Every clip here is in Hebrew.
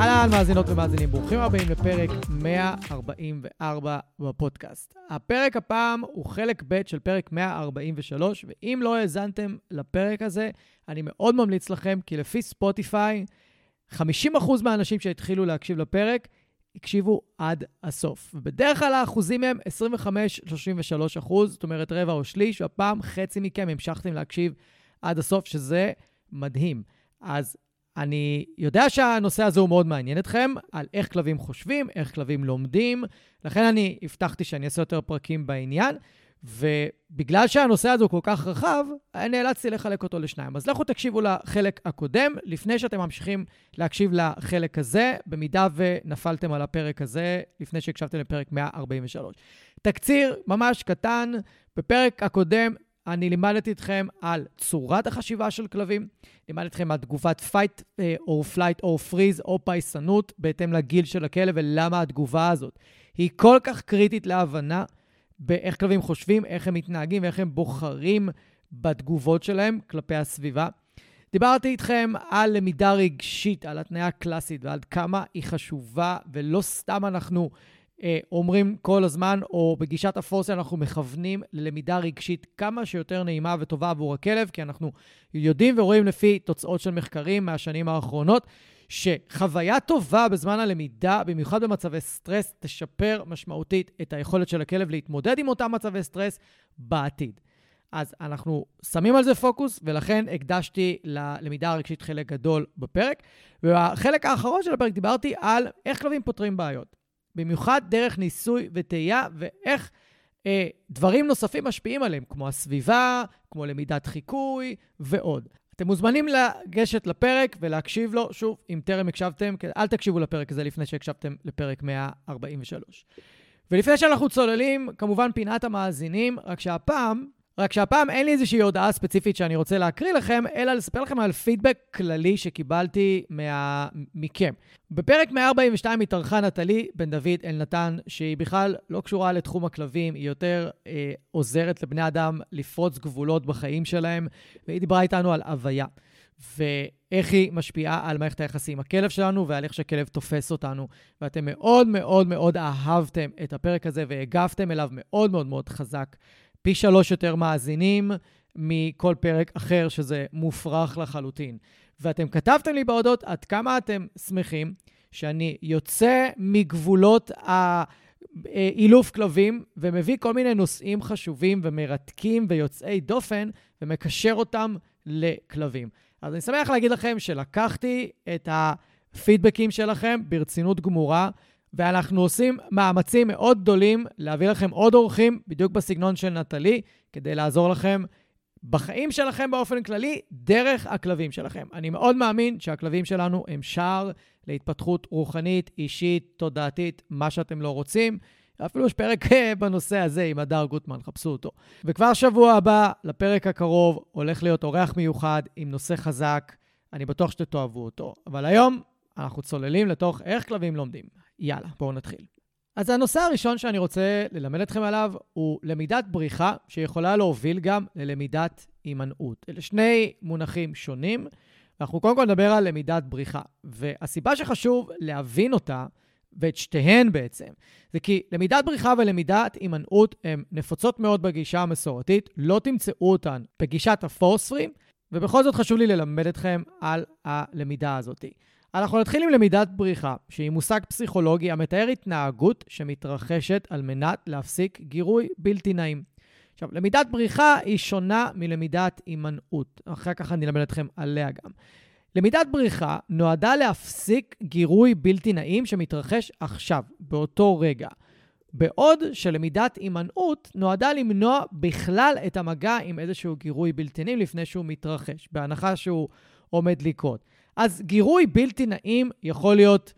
אהלן, מאזינות ומאזינים, ברוכים הבאים לפרק 144 בפודקאסט. הפרק הפעם הוא חלק ב' של פרק 143, ואם לא האזנתם לפרק הזה, אני מאוד ממליץ לכם, כי לפי ספוטיפיי, 50% מהאנשים שהתחילו להקשיב לפרק הקשיבו עד הסוף. ובדרך כלל האחוזים הם 25-33 אחוז, זאת אומרת רבע או שליש, והפעם חצי מכם המשכתם להקשיב עד הסוף, שזה מדהים. אז אני יודע שהנושא הזה הוא מאוד מעניין אתכם, על איך כלבים חושבים, איך כלבים לומדים, לכן אני הבטחתי שאני אעשה יותר פרקים בעניין, ובגלל שהנושא הזה הוא כל כך רחב, נאלצתי לחלק אותו לשניים. אז לכו תקשיבו לחלק הקודם, לפני שאתם ממשיכים להקשיב לחלק הזה, במידה ונפלתם על הפרק הזה, לפני שהקשבתם לפרק 143. תקציר ממש קטן, בפרק הקודם אני לימדתי אתכם על צורת החשיבה של כלבים, לימדתי אתכם על תגובת fight אה, או flight או freeze או פייסנות בהתאם לגיל של הכלב ולמה התגובה הזאת היא כל כך קריטית להבנה באיך כלבים חושבים, איך הם מתנהגים ואיך הם בוחרים בתגובות שלהם כלפי הסביבה. דיברתי איתכם על למידה רגשית, על התניה קלאסית ועד כמה היא חשובה, ולא סתם אנחנו אה, אומרים כל הזמן, או בגישת הפורסיה אנחנו מכוונים ללמידה רגשית כמה שיותר נעימה וטובה עבור הכלב, כי אנחנו יודעים ורואים לפי תוצאות של מחקרים מהשנים האחרונות, שחוויה טובה בזמן הלמידה, במיוחד במצבי סטרס, תשפר משמעותית את היכולת של הכלב להתמודד עם אותם מצבי סטרס בעתיד. אז אנחנו שמים על זה פוקוס, ולכן הקדשתי ללמידה הרגשית חלק גדול בפרק. ובחלק האחרון של הפרק דיברתי על איך כלבים פותרים בעיות. במיוחד דרך ניסוי וטעייה, ואיך אה, דברים נוספים משפיעים עליהם, כמו הסביבה, כמו למידת חיקוי ועוד. אתם מוזמנים לגשת לפרק ולהקשיב לו. שוב, אם טרם הקשבתם, אל תקשיבו לפרק הזה לפני שהקשבתם לפרק 143. ולפני שאנחנו צוללים, כמובן פינת המאזינים, רק שהפעם רק שהפעם אין לי איזושהי הודעה ספציפית שאני רוצה להקריא לכם, אלא לספר לכם על פידבק כללי שקיבלתי מה... מכם. בפרק 142 התארחה נטלי בן דוד אלנתן, שהיא בכלל לא קשורה לתחום הכלבים, היא יותר אה, עוזרת לבני אדם לפרוץ גבולות בחיים שלהם, והיא דיברה איתנו על הוויה. ואיך היא משפיעה על מערכת היחסים עם הכלב שלנו ועל איך שהכלב תופס אותנו. ואתם מאוד מאוד מאוד אהבתם את הפרק הזה והגבתם אליו מאוד מאוד מאוד חזק. פי שלוש יותר מאזינים מכל פרק אחר, שזה מופרך לחלוטין. ואתם כתבתם לי בהודות עד כמה אתם שמחים שאני יוצא מגבולות האילוף כלבים ומביא כל מיני נושאים חשובים ומרתקים ויוצאי דופן ומקשר אותם לכלבים. אז אני שמח להגיד לכם שלקחתי את הפידבקים שלכם ברצינות גמורה. ואנחנו עושים מאמצים מאוד גדולים להביא לכם עוד אורחים, בדיוק בסגנון של נטלי, כדי לעזור לכם בחיים שלכם באופן כללי, דרך הכלבים שלכם. אני מאוד מאמין שהכלבים שלנו הם שער להתפתחות רוחנית, אישית, תודעתית, מה שאתם לא רוצים. אפילו יש פרק אה, בנושא הזה עם הדר גוטמן, חפשו אותו. וכבר שבוע הבא, לפרק הקרוב, הולך להיות אורח מיוחד עם נושא חזק. אני בטוח שתאהבו אותו. אבל היום אנחנו צוללים לתוך איך כלבים לומדים. יאללה, בואו נתחיל. אז הנושא הראשון שאני רוצה ללמד אתכם עליו הוא למידת בריחה, שיכולה להוביל גם ללמידת הימנעות. אלה שני מונחים שונים. אנחנו קודם כל נדבר על למידת בריחה. והסיבה שחשוב להבין אותה, ואת שתיהן בעצם, זה כי למידת בריחה ולמידת הימנעות הן נפוצות מאוד בגישה המסורתית, לא תמצאו אותן בגישת הפורס פרי, ובכל זאת חשוב לי ללמד אתכם על הלמידה הזאת. אנחנו נתחיל עם למידת בריחה, שהיא מושג פסיכולוגי המתאר התנהגות שמתרחשת על מנת להפסיק גירוי בלתי נעים. עכשיו, למידת בריחה היא שונה מלמידת הימנעות. אחר כך אני אלמד אתכם עליה גם. למידת בריחה נועדה להפסיק גירוי בלתי נעים שמתרחש עכשיו, באותו רגע. בעוד שלמידת הימנעות נועדה למנוע בכלל את המגע עם איזשהו גירוי בלתי נעים לפני שהוא מתרחש, בהנחה שהוא עומד לקרות. אז גירוי בלתי נעים יכול להיות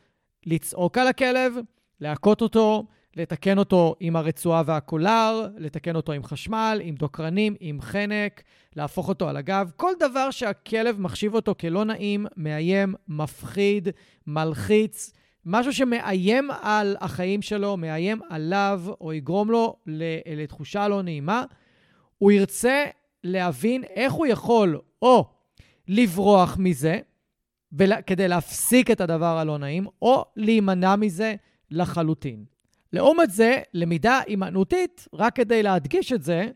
לצעוק על הכלב, להכות אותו, לתקן אותו עם הרצועה והקולר, לתקן אותו עם חשמל, עם דוקרנים, עם חנק, להפוך אותו על הגב, כל דבר שהכלב מחשיב אותו כלא נעים, מאיים, מפחיד, מלחיץ, משהו שמאיים על החיים שלו, מאיים עליו, או יגרום לו לתחושה לא נעימה, הוא ירצה להבין איך הוא יכול או לברוח מזה, כדי להפסיק את הדבר הלא נעים, או להימנע מזה לחלוטין. לעומת זה, למידה הימנעותית, רק כדי להדגיש את זה,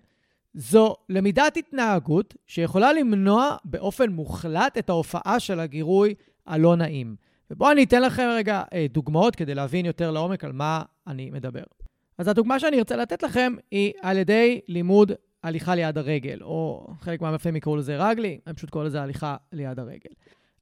זו למידת התנהגות שיכולה למנוע באופן מוחלט את ההופעה של הגירוי הלא נעים. ובואו אני אתן לכם רגע אה, דוגמאות כדי להבין יותר לעומק על מה אני מדבר. אז הדוגמה שאני ארצה לתת לכם היא על ידי לימוד הליכה ליד הרגל, או חלק מהמפעים יקראו לזה רגלי, אני פשוט קורא לזה הליכה ליד הרגל.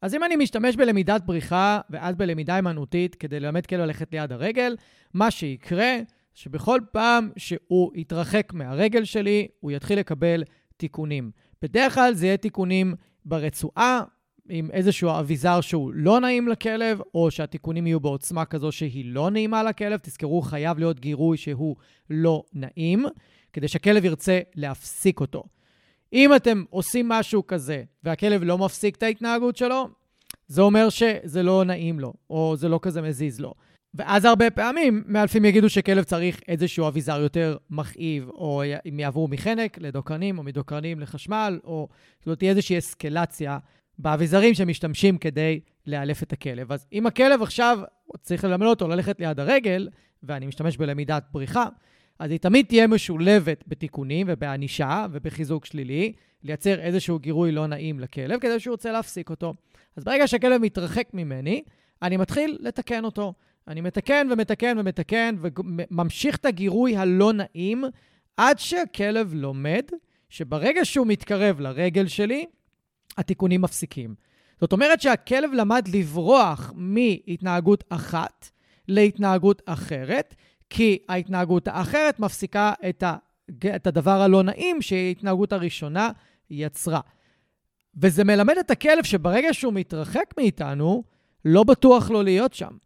אז אם אני משתמש בלמידת בריחה ואז בלמידה הימנעותית כדי ללמד כלב ללכת ליד הרגל, מה שיקרה, שבכל פעם שהוא יתרחק מהרגל שלי, הוא יתחיל לקבל תיקונים. בדרך כלל זה יהיה תיקונים ברצועה, עם איזשהו אביזר שהוא לא נעים לכלב, או שהתיקונים יהיו בעוצמה כזו שהיא לא נעימה לכלב. תזכרו, חייב להיות גירוי שהוא לא נעים, כדי שהכלב ירצה להפסיק אותו. אם אתם עושים משהו כזה והכלב לא מפסיק את ההתנהגות שלו, זה אומר שזה לא נעים לו, או זה לא כזה מזיז לו. ואז הרבה פעמים מאלפים יגידו שכלב צריך איזשהו אביזר יותר מכאיב, או אם יעברו מחנק לדוקרנים, או מדוקרנים לחשמל, או כאילו תהיה איזושהי אסקלציה באביזרים שמשתמשים כדי לאלף את הכלב. אז אם הכלב עכשיו צריך ללמד אותו ללכת ליד הרגל, ואני משתמש בלמידת בריחה, אז היא תמיד תהיה משולבת בתיקונים ובענישה ובחיזוק שלילי, לייצר איזשהו גירוי לא נעים לכלב כדי שהוא רוצה להפסיק אותו. אז ברגע שהכלב מתרחק ממני, אני מתחיל לתקן אותו. אני מתקן ומתקן ומתקן וממשיך את הגירוי הלא נעים עד שהכלב לומד שברגע שהוא מתקרב לרגל שלי, התיקונים מפסיקים. זאת אומרת שהכלב למד לברוח מהתנהגות אחת להתנהגות אחרת, כי ההתנהגות האחרת מפסיקה את, ה, את הדבר הלא נעים שההתנהגות הראשונה יצרה. וזה מלמד את הכלב שברגע שהוא מתרחק מאיתנו, לא בטוח לו להיות שם.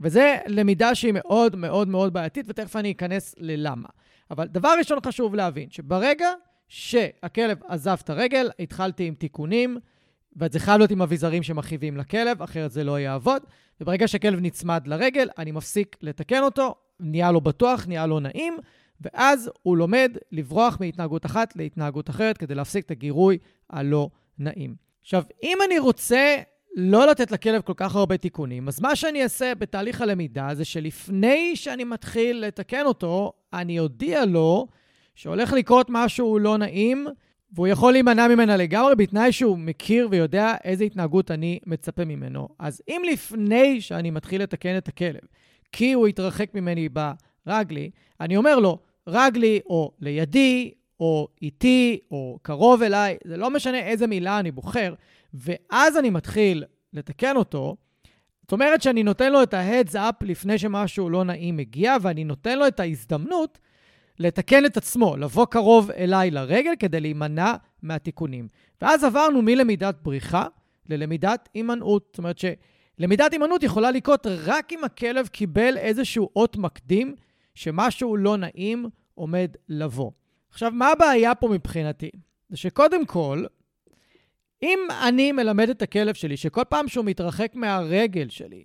וזה למידה שהיא מאוד מאוד מאוד בעייתית, ותכף אני אכנס ללמה. אבל דבר ראשון חשוב להבין, שברגע שהכלב עזב את הרגל, התחלתי עם תיקונים, וזה חייב להיות עם אביזרים שמכאיבים לכלב, אחרת זה לא יעבוד. וברגע שהכלב נצמד לרגל, אני מפסיק לתקן אותו, נהיה לו בטוח, נהיה לו נעים, ואז הוא לומד לברוח מהתנהגות אחת להתנהגות אחרת כדי להפסיק את הגירוי הלא נעים. עכשיו, אם אני רוצה לא לתת לכלב כל כך הרבה תיקונים, אז מה שאני אעשה בתהליך הלמידה זה שלפני שאני מתחיל לתקן אותו, אני אודיע לו שהולך לקרות משהו לא נעים, והוא יכול להימנע ממנה לגמרי, בתנאי שהוא מכיר ויודע איזה התנהגות אני מצפה ממנו. אז אם לפני שאני מתחיל לתקן את הכלב, כי הוא התרחק ממני ברגלי, אני אומר לו, רגלי או לידי, או איתי, או קרוב אליי, זה לא משנה איזה מילה אני בוחר, ואז אני מתחיל לתקן אותו, זאת אומרת שאני נותן לו את ה-heads up לפני שמשהו לא נעים מגיע, ואני נותן לו את ההזדמנות לתקן את עצמו, לבוא קרוב אליי לרגל כדי להימנע מהתיקונים. ואז עברנו מלמידת בריחה ללמידת הימנעות. זאת אומרת שלמידת הימנעות יכולה לקרות רק אם הכלב קיבל איזשהו אות מקדים שמשהו לא נעים עומד לבוא. עכשיו, מה הבעיה פה מבחינתי? זה שקודם כל, אם אני מלמד את הכלב שלי שכל פעם שהוא מתרחק מהרגל שלי,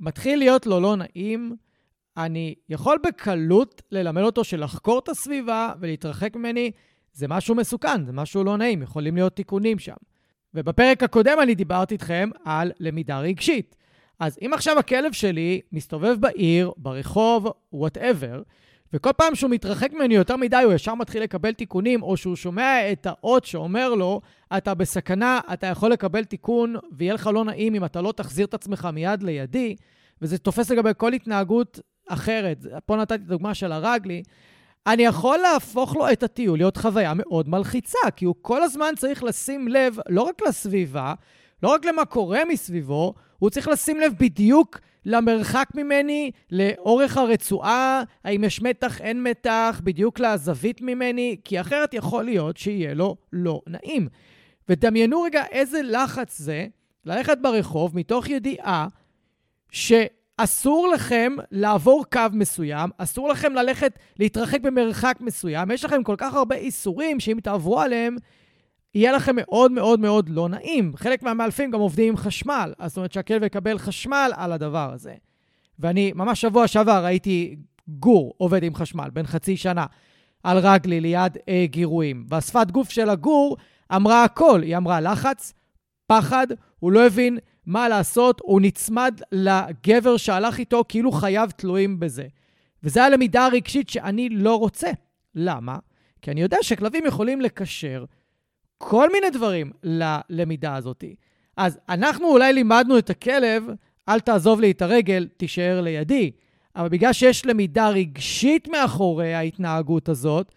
מתחיל להיות לו לא נעים, אני יכול בקלות ללמד אותו שלחקור את הסביבה ולהתרחק ממני זה משהו מסוכן, זה משהו לא נעים, יכולים להיות תיקונים שם. ובפרק הקודם אני דיברתי איתכם על למידה רגשית. אז אם עכשיו הכלב שלי מסתובב בעיר, ברחוב, וואטאבר, וכל פעם שהוא מתרחק ממני יותר מדי, הוא ישר מתחיל לקבל תיקונים, או שהוא שומע את האות שאומר לו, אתה בסכנה, אתה יכול לקבל תיקון, ויהיה לך לא נעים אם אתה לא תחזיר את עצמך מיד לידי, וזה תופס לגבי כל התנהגות אחרת. פה נתתי דוגמה של הרגלי. אני יכול להפוך לו את הטיול להיות חוויה מאוד מלחיצה, כי הוא כל הזמן צריך לשים לב לא רק לסביבה, לא רק למה קורה מסביבו, הוא צריך לשים לב בדיוק למרחק ממני, לאורך הרצועה, האם יש מתח, אין מתח, בדיוק לזווית ממני, כי אחרת יכול להיות שיהיה לו לא נעים. ודמיינו רגע איזה לחץ זה ללכת ברחוב מתוך ידיעה שאסור לכם לעבור קו מסוים, אסור לכם ללכת, להתרחק במרחק מסוים, יש לכם כל כך הרבה איסורים שאם תעברו עליהם, יהיה לכם מאוד מאוד מאוד לא נעים. חלק מהמאלפים גם עובדים עם חשמל, אז זאת אומרת שהכלב יקבל חשמל על הדבר הזה. ואני ממש שבוע שעבר ראיתי גור עובד עם חשמל, בן חצי שנה, על רגלי ליד אה, גירויים. והשפת גוף של הגור אמרה הכל. היא אמרה לחץ, פחד, הוא לא הבין מה לעשות, הוא נצמד לגבר שהלך איתו כאילו חייו תלויים בזה. וזו הלמידה הרגשית שאני לא רוצה. למה? כי אני יודע שכלבים יכולים לקשר כל מיני דברים ללמידה הזאת. אז אנחנו אולי לימדנו את הכלב, אל תעזוב לי את הרגל, תישאר לידי. אבל בגלל שיש למידה רגשית מאחורי ההתנהגות הזאת,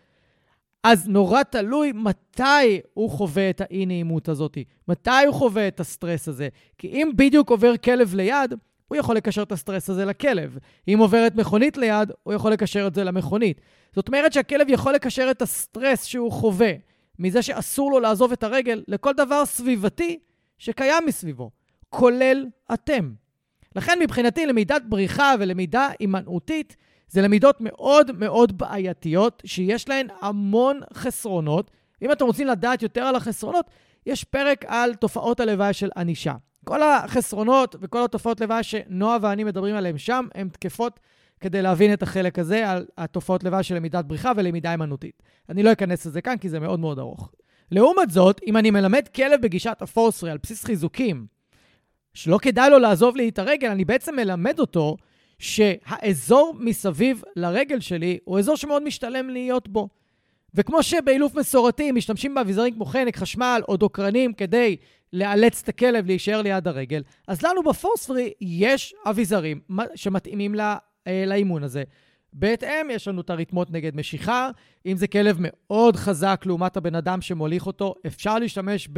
אז נורא תלוי מתי הוא חווה את האי-נעימות הזאת, מתי הוא חווה את הסטרס הזה. כי אם בדיוק עובר כלב ליד, הוא יכול לקשר את הסטרס הזה לכלב. אם עוברת מכונית ליד, הוא יכול לקשר את זה למכונית. זאת אומרת שהכלב יכול לקשר את הסטרס שהוא חווה מזה שאסור לו לעזוב את הרגל לכל דבר סביבתי שקיים מסביבו, כולל אתם. לכן מבחינתי למידת בריחה ולמידה הימנעותית זה למידות מאוד מאוד בעייתיות, שיש להן המון חסרונות. אם אתם רוצים לדעת יותר על החסרונות, יש פרק על תופעות הלוואי של ענישה. כל החסרונות וכל התופעות לוואי שנועה ואני מדברים עליהן שם, הן תקפות כדי להבין את החלק הזה על התופעות לוואי של למידת בריחה ולמידה הימנותית. אני לא אכנס לזה כאן כי זה מאוד מאוד ארוך. לעומת זאת, אם אני מלמד כלב בגישת הפורסרי על בסיס חיזוקים, שלא כדאי לו לעזוב לי את הרגל, אני בעצם מלמד אותו שהאזור מסביב לרגל שלי הוא אזור שמאוד משתלם להיות בו. וכמו שבאילוף מסורתי משתמשים באביזרים כמו חנק, חשמל או דוקרנים כדי לאלץ את הכלב להישאר ליד הרגל, אז לנו בפורספרי יש אביזרים שמתאימים לה, אה, לאימון הזה. בהתאם, יש לנו את הרתמות נגד משיכה. אם זה כלב מאוד חזק לעומת הבן אדם שמוליך אותו, אפשר להשתמש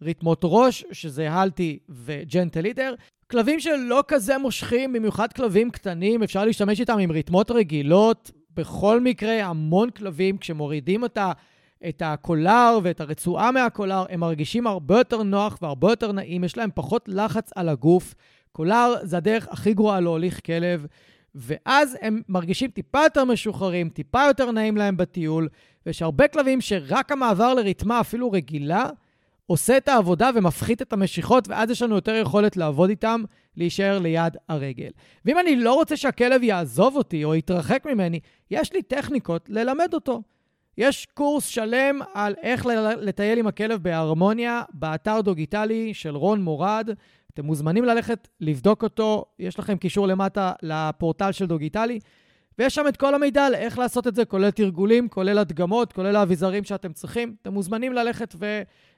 ברתמות ראש, שזה הלטי וג'נטל לידר. כלבים שלא כזה מושכים, במיוחד כלבים קטנים, אפשר להשתמש איתם עם רתמות רגילות. בכל מקרה, המון כלבים, כשמורידים אותה, את הקולר ואת הרצועה מהקולר, הם מרגישים הרבה יותר נוח והרבה יותר נעים, יש להם פחות לחץ על הגוף. קולר זה הדרך הכי גרועה להוליך כלב. ואז הם מרגישים טיפה יותר משוחררים, טיפה יותר נעים להם בטיול, ויש הרבה כלבים שרק המעבר לרתמה, אפילו רגילה, עושה את העבודה ומפחית את המשיכות, ואז יש לנו יותר יכולת לעבוד איתם, להישאר ליד הרגל. ואם אני לא רוצה שהכלב יעזוב אותי או יתרחק ממני, יש לי טכניקות ללמד אותו. יש קורס שלם על איך לטייל עם הכלב בהרמוניה באתר דוגיטלי של רון מורד. אתם מוזמנים ללכת לבדוק אותו, יש לכם קישור למטה לפורטל של דוגיטלי, ויש שם את כל המידע על איך לעשות את זה, כולל תרגולים, כולל הדגמות, כולל האביזרים שאתם צריכים. אתם מוזמנים ללכת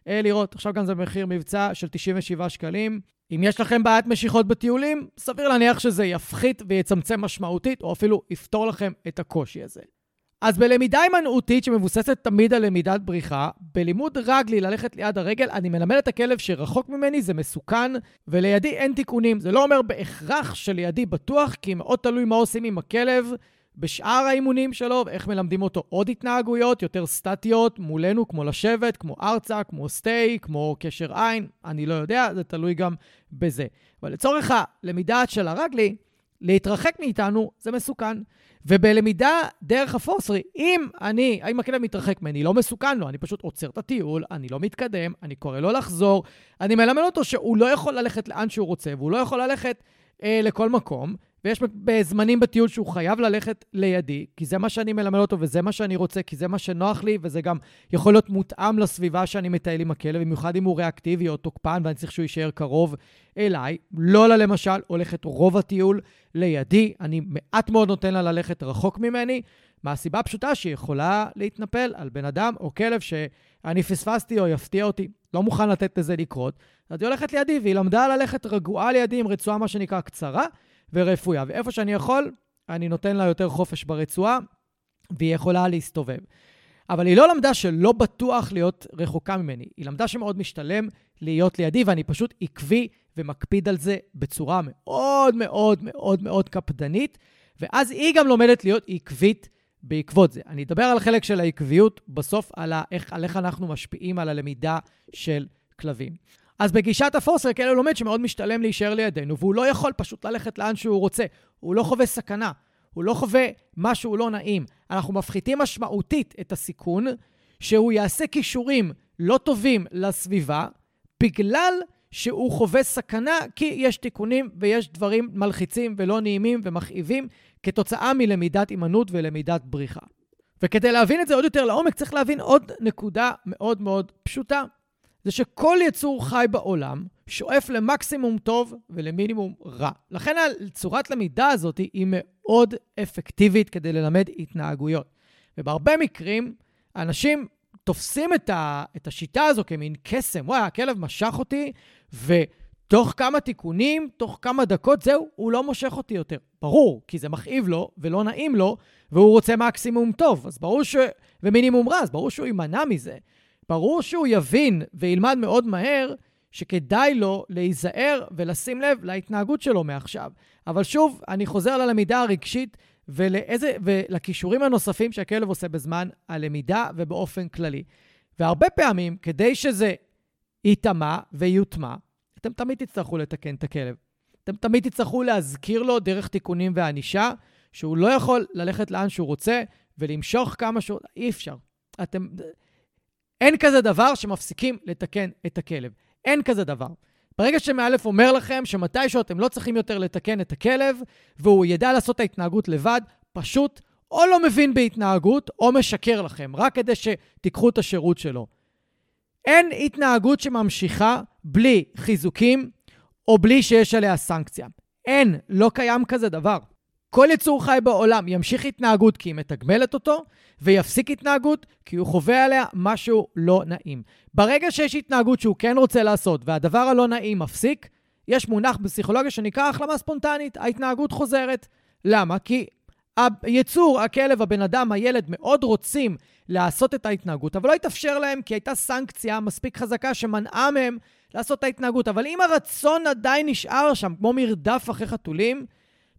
ולראות. עכשיו גם זה מחיר מבצע של 97 שקלים. אם יש לכם בעיית משיכות בטיולים, סביר להניח שזה יפחית ויצמצם משמעותית, או אפילו יפתור לכם את הקושי הזה. אז בלמידה הימנעותית שמבוססת תמיד על למידת בריחה, בלימוד רגלי ללכת ליד הרגל, אני מלמד את הכלב שרחוק ממני זה מסוכן, ולידי אין תיקונים. זה לא אומר בהכרח שלידי בטוח, כי מאוד תלוי מה עושים עם הכלב בשאר האימונים שלו, ואיך מלמדים אותו עוד התנהגויות יותר סטטיות מולנו, כמו לשבת, כמו ארצה, כמו סטי, כמו קשר עין, אני לא יודע, זה תלוי גם בזה. אבל לצורך הלמידה של הרגלי, להתרחק מאיתנו זה מסוכן. ובלמידה דרך הפורסרי, אם אני, האם הכלב מתרחק ממני, לא מסוכן לו, אני פשוט עוצר את הטיול, אני לא מתקדם, אני קורא לו לחזור, אני מלמד אותו שהוא לא יכול ללכת לאן שהוא רוצה, והוא לא יכול ללכת אה, לכל מקום, ויש בזמנים בטיול שהוא חייב ללכת לידי, כי זה מה שאני מלמד אותו וזה מה שאני רוצה, כי זה מה שנוח לי, וזה גם יכול להיות מותאם לסביבה שאני מטייל עם הכלב, במיוחד אם הוא ריאקטיבי או תוקפן ואני צריך שהוא יישאר קרוב אליי. לולה למשל הולכת רוב הטיול לידי, אני מעט מאוד נותן לה ללכת רחוק ממני, מהסיבה הפשוטה שהיא יכולה להתנפל על בן אדם או כלב שאני פספסתי או יפתיע אותי, לא מוכן לתת לזה לקרות. אז היא הולכת לידי, והיא למדה ללכת רגועה לידי עם רצועה, מה שנקרא, קצרה ורפויה. ואיפה שאני יכול, אני נותן לה יותר חופש ברצועה, והיא יכולה להסתובב. אבל היא לא למדה שלא בטוח להיות רחוקה ממני. היא למדה שמאוד משתלם להיות לידי, ואני פשוט עקבי ומקפיד על זה בצורה מאוד מאוד מאוד מאוד קפדנית, ואז היא גם לומדת להיות עקבית בעקבות זה. אני אדבר על החלק של העקביות בסוף, על, איך, על איך אנחנו משפיעים על הלמידה של כלבים. אז בגישת הפורסר, כלב לומד שמאוד משתלם להישאר לידינו, והוא לא יכול פשוט ללכת לאן שהוא רוצה. הוא לא חווה סכנה, הוא לא חווה משהו לא נעים. אנחנו מפחיתים משמעותית את הסיכון שהוא יעשה כישורים לא טובים לסביבה, בגלל שהוא חווה סכנה, כי יש תיקונים ויש דברים מלחיצים ולא נעימים ומכאיבים כתוצאה מלמידת הימנעות ולמידת בריחה. וכדי להבין את זה עוד יותר לעומק, צריך להבין עוד נקודה מאוד מאוד פשוטה. זה שכל יצור חי בעולם שואף למקסימום טוב ולמינימום רע. לכן צורת למידה הזאת היא מאוד אפקטיבית כדי ללמד התנהגויות. ובהרבה מקרים, אנשים תופסים את, ה, את השיטה הזו כמין קסם. וואי, הכלב משך אותי, ותוך כמה תיקונים, תוך כמה דקות, זהו, הוא לא מושך אותי יותר. ברור, כי זה מכאיב לו ולא נעים לו, והוא רוצה מקסימום טוב. אז ברור ש... ומינימום רע, אז ברור שהוא יימנע מזה. ברור שהוא יבין וילמד מאוד מהר שכדאי לו להיזהר ולשים לב להתנהגות שלו מעכשיו. אבל שוב, אני חוזר ללמידה הרגשית ולאיזה, ולכישורים הנוספים שהכלב עושה בזמן הלמידה ובאופן כללי. והרבה פעמים, כדי שזה ייטמע ויוטמע, אתם תמיד תצטרכו לתקן את הכלב. אתם תמיד תצטרכו להזכיר לו דרך תיקונים וענישה, שהוא לא יכול ללכת לאן שהוא רוצה ולמשוך כמה שהוא... אי אפשר. אתם... אין כזה דבר שמפסיקים לתקן את הכלב. אין כזה דבר. ברגע שמאלף אומר לכם שמתישהו אתם לא צריכים יותר לתקן את הכלב, והוא ידע לעשות את ההתנהגות לבד, פשוט או לא מבין בהתנהגות, או משקר לכם, רק כדי שתיקחו את השירות שלו. אין התנהגות שממשיכה בלי חיזוקים, או בלי שיש עליה סנקציה. אין, לא קיים כזה דבר. כל יצור חי בעולם ימשיך התנהגות כי היא מתגמלת אותו, ויפסיק התנהגות כי הוא חווה עליה משהו לא נעים. ברגע שיש התנהגות שהוא כן רוצה לעשות והדבר הלא נעים מפסיק, יש מונח בפסיכולוגיה שנקרא החלמה ספונטנית, ההתנהגות חוזרת. למה? כי היצור, הכלב, הבן אדם, הילד, מאוד רוצים לעשות את ההתנהגות, אבל לא התאפשר להם כי הייתה סנקציה מספיק חזקה שמנעה מהם לעשות את ההתנהגות. אבל אם הרצון עדיין נשאר שם, כמו מרדף אחרי חתולים,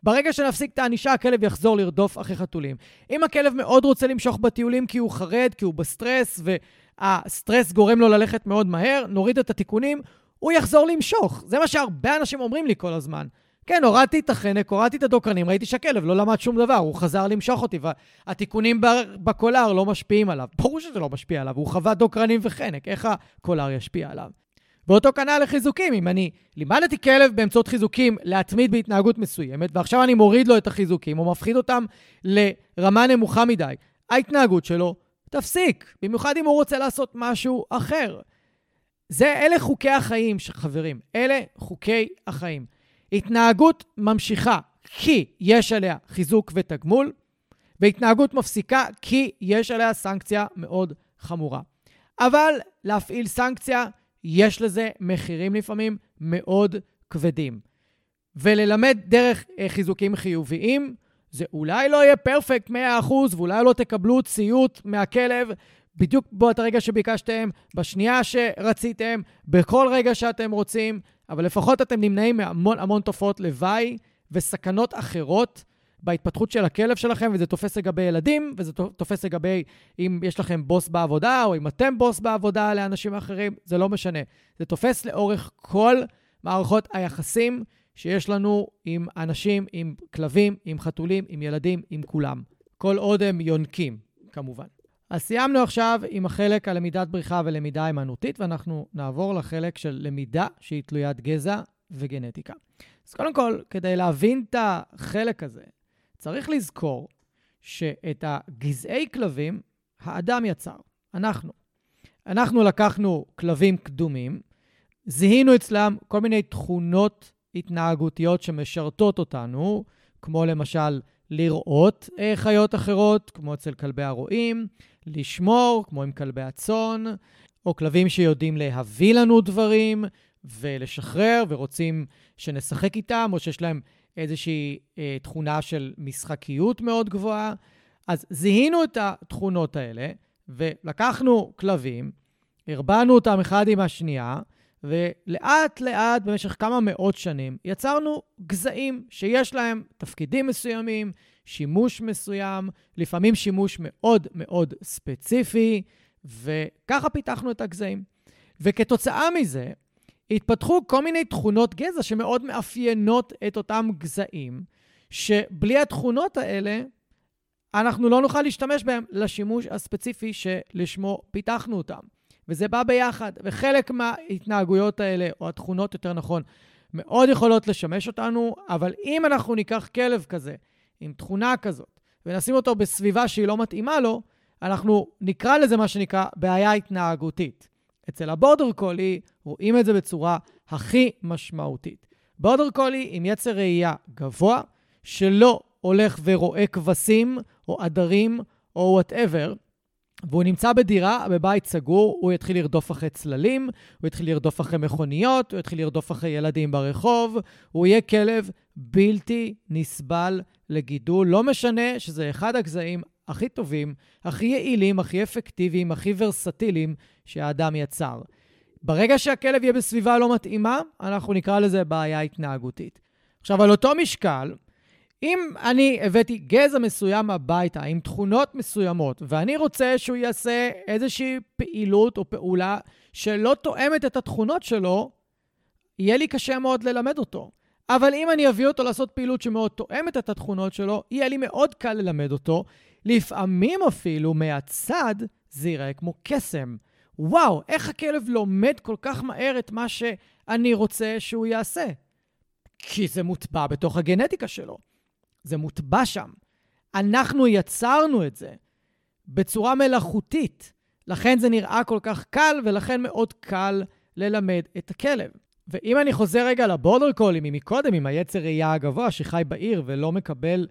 ברגע שנפסיק את הענישה, הכלב יחזור לרדוף אחרי חתולים. אם הכלב מאוד רוצה למשוך בטיולים כי הוא חרד, כי הוא בסטרס, והסטרס גורם לו ללכת מאוד מהר, נוריד את התיקונים, הוא יחזור למשוך. זה מה שהרבה אנשים אומרים לי כל הזמן. כן, הורדתי את החנק, הורדתי את הדוקרנים, ראיתי שהכלב לא למד שום דבר, הוא חזר למשוך אותי, והתיקונים בקולר לא משפיעים עליו. ברור שזה לא משפיע עליו, הוא חווה דוקרנים וחנק, איך הקולר ישפיע עליו? ואותו כנ"ל לחיזוקים. אם אני לימדתי כלב באמצעות חיזוקים להתמיד בהתנהגות מסוימת, ועכשיו אני מוריד לו את החיזוקים או מפחיד אותם לרמה נמוכה מדי, ההתנהגות שלו תפסיק, במיוחד אם הוא רוצה לעשות משהו אחר. זה, אלה חוקי החיים, חברים. אלה חוקי החיים. התנהגות ממשיכה כי יש עליה חיזוק ותגמול, והתנהגות מפסיקה כי יש עליה סנקציה מאוד חמורה. אבל להפעיל סנקציה יש לזה מחירים לפעמים מאוד כבדים. וללמד דרך אה, חיזוקים חיוביים, זה אולי לא יהיה פרפקט 100% ואולי לא תקבלו ציות מהכלב בדיוק בעת הרגע שביקשתם, בשנייה שרציתם, בכל רגע שאתם רוצים, אבל לפחות אתם נמנעים מהמון המון תופעות לוואי וסכנות אחרות בהתפתחות של הכלב שלכם, וזה תופס לגבי ילדים, וזה תופס לגבי אם יש לכם בוס בעבודה, או אם אתם בוס בעבודה לאנשים אחרים, זה לא משנה. זה תופס לאורך כל מערכות היחסים שיש לנו עם אנשים, עם כלבים, עם חתולים, עם ילדים, עם כולם. כל עוד הם יונקים, כמובן. אז סיימנו עכשיו עם החלק על למידת בריחה ולמידה הימנותית, ואנחנו נעבור לחלק של למידה שהיא תלוית גזע וגנטיקה. אז קודם כל, כדי להבין את החלק הזה, צריך לזכור שאת הגזעי כלבים האדם יצר, אנחנו. אנחנו לקחנו כלבים קדומים, זיהינו אצלם כל מיני תכונות התנהגותיות שמשרתות אותנו, כמו למשל לראות חיות אחרות, כמו אצל כלבי הרועים, לשמור, כמו עם כלבי הצאן, או כלבים שיודעים להביא לנו דברים ולשחרר ורוצים שנשחק איתם, או שיש להם איזושהי אה, תכונה של משחקיות מאוד גבוהה. אז זיהינו את התכונות האלה, ולקחנו כלבים, הרבנו אותם אחד עם השנייה, ולאט לאט, במשך כמה מאות שנים, יצרנו גזעים שיש להם תפקידים מסוימים, שימוש מסוים, לפעמים שימוש מאוד מאוד ספציפי, וככה פיתחנו את הגזעים. וכתוצאה מזה, התפתחו כל מיני תכונות גזע שמאוד מאפיינות את אותם גזעים, שבלי התכונות האלה, אנחנו לא נוכל להשתמש בהם לשימוש הספציפי שלשמו פיתחנו אותם. וזה בא ביחד, וחלק מההתנהגויות האלה, או התכונות יותר נכון, מאוד יכולות לשמש אותנו, אבל אם אנחנו ניקח כלב כזה, עם תכונה כזאת, ונשים אותו בסביבה שהיא לא מתאימה לו, אנחנו נקרא לזה מה שנקרא בעיה התנהגותית. אצל הבורדר קולי רואים את זה בצורה הכי משמעותית. בורדר קולי עם יצר רעייה גבוה, שלא הולך ורואה כבשים או עדרים או whatever, והוא נמצא בדירה, בבית סגור, הוא יתחיל לרדוף אחרי צללים, הוא יתחיל לרדוף אחרי מכוניות, הוא יתחיל לרדוף אחרי ילדים ברחוב, הוא יהיה כלב בלתי נסבל לגידול. לא משנה שזה אחד הגזעים הכי טובים, הכי יעילים, הכי אפקטיביים, הכי ורסטיליים שהאדם יצר. ברגע שהכלב יהיה בסביבה לא מתאימה, אנחנו נקרא לזה בעיה התנהגותית. עכשיו, על אותו משקל, אם אני הבאתי גזע מסוים הביתה עם תכונות מסוימות, ואני רוצה שהוא יעשה איזושהי פעילות או פעולה שלא תואמת את התכונות שלו, יהיה לי קשה מאוד ללמד אותו. אבל אם אני אביא אותו לעשות פעילות שמאוד תואמת את התכונות שלו, יהיה לי מאוד קל ללמד אותו. לפעמים אפילו מהצד זה ייראה כמו קסם. וואו, איך הכלב לומד כל כך מהר את מה שאני רוצה שהוא יעשה? כי זה מוטבע בתוך הגנטיקה שלו. זה מוטבע שם. אנחנו יצרנו את זה בצורה מלאכותית. לכן זה נראה כל כך קל, ולכן מאוד קל ללמד את הכלב. ואם אני חוזר רגע לבורדר קולים ממקודם, עם היצר ראייה הגבוה שחי בעיר ולא מקבל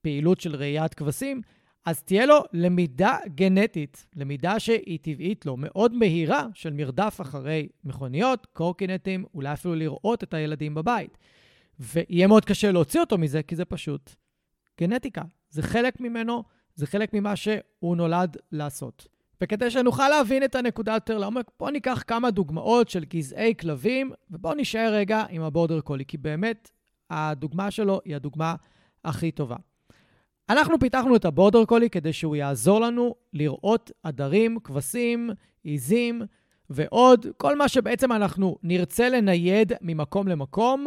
פעילות של ראיית כבשים, אז תהיה לו למידה גנטית, למידה שהיא טבעית לו, מאוד מהירה של מרדף אחרי מכוניות, קורקינטים, אולי אפילו לראות את הילדים בבית. ויהיה מאוד קשה להוציא אותו מזה, כי זה פשוט גנטיקה. זה חלק ממנו, זה חלק ממה שהוא נולד לעשות. וכדי שנוכל להבין את הנקודה יותר לעומק, בואו ניקח כמה דוגמאות של גזעי כלבים, ובואו נשאר רגע עם הבורדר קולי, כי באמת הדוגמה שלו היא הדוגמה הכי טובה. אנחנו פיתחנו את הבורדר קולי כדי שהוא יעזור לנו לראות עדרים, כבשים, עיזים ועוד, כל מה שבעצם אנחנו נרצה לנייד ממקום למקום,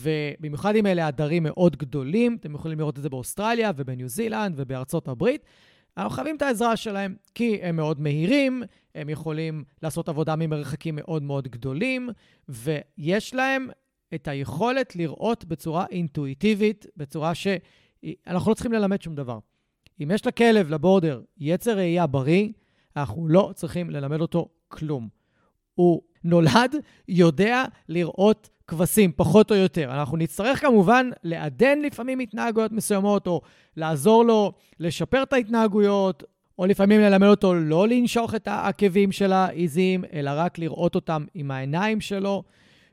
ובמיוחד אם אלה עדרים מאוד גדולים, אתם יכולים לראות את זה באוסטרליה ובניו זילנד ובארצות הברית. אנחנו חייבים את העזרה שלהם, כי הם מאוד מהירים, הם יכולים לעשות עבודה ממרחקים מאוד מאוד גדולים, ויש להם את היכולת לראות בצורה אינטואיטיבית, בצורה שאנחנו לא צריכים ללמד שום דבר. אם יש לכלב, לבורדר, יצר ראייה בריא, אנחנו לא צריכים ללמד אותו כלום. הוא נולד, יודע לראות כבשים, פחות או יותר. אנחנו נצטרך כמובן לעדן לפעמים התנהגויות מסוימות, או לעזור לו לשפר את ההתנהגויות, או לפעמים ללמד אותו לא לנשוך את העקבים של העיזים, אלא רק לראות אותם עם העיניים שלו.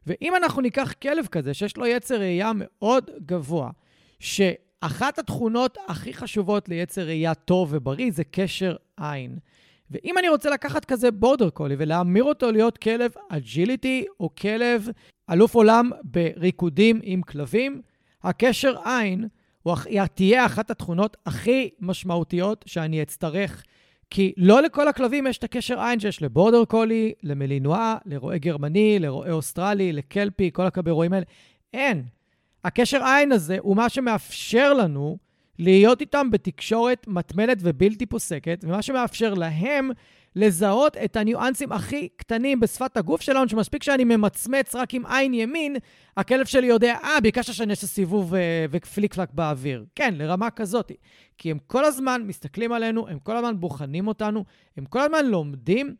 ואם אנחנו ניקח כלב כזה, שיש לו יצר ראייה מאוד גבוה, שאחת התכונות הכי חשובות ליצר ראייה טוב ובריא זה קשר עין. ואם אני רוצה לקחת כזה בורדר קולי ולהמיר אותו להיות כלב agility או כלב אלוף עולם בריקודים עם כלבים, הקשר עין הוא תהיה אחת התכונות הכי משמעותיות שאני אצטרך. כי לא לכל הכלבים יש את הקשר עין שיש לבורדר קולי, למלינואה, לרועה גרמני, לרועה אוסטרלי, לקלפי, כל הכלבי רועים האלה. אין. הקשר עין הזה הוא מה שמאפשר לנו להיות איתם בתקשורת מתמדת ובלתי פוסקת, ומה שמאפשר להם לזהות את הניואנסים הכי קטנים בשפת הגוף שלנו, שמספיק שאני ממצמץ רק עם עין ימין, הכלב שלי יודע, אה, ביקשת שאני אעשה סיבוב אה, ופליק פלק באוויר. כן, לרמה כזאת. כי הם כל הזמן מסתכלים עלינו, הם כל הזמן בוחנים אותנו, הם כל הזמן לומדים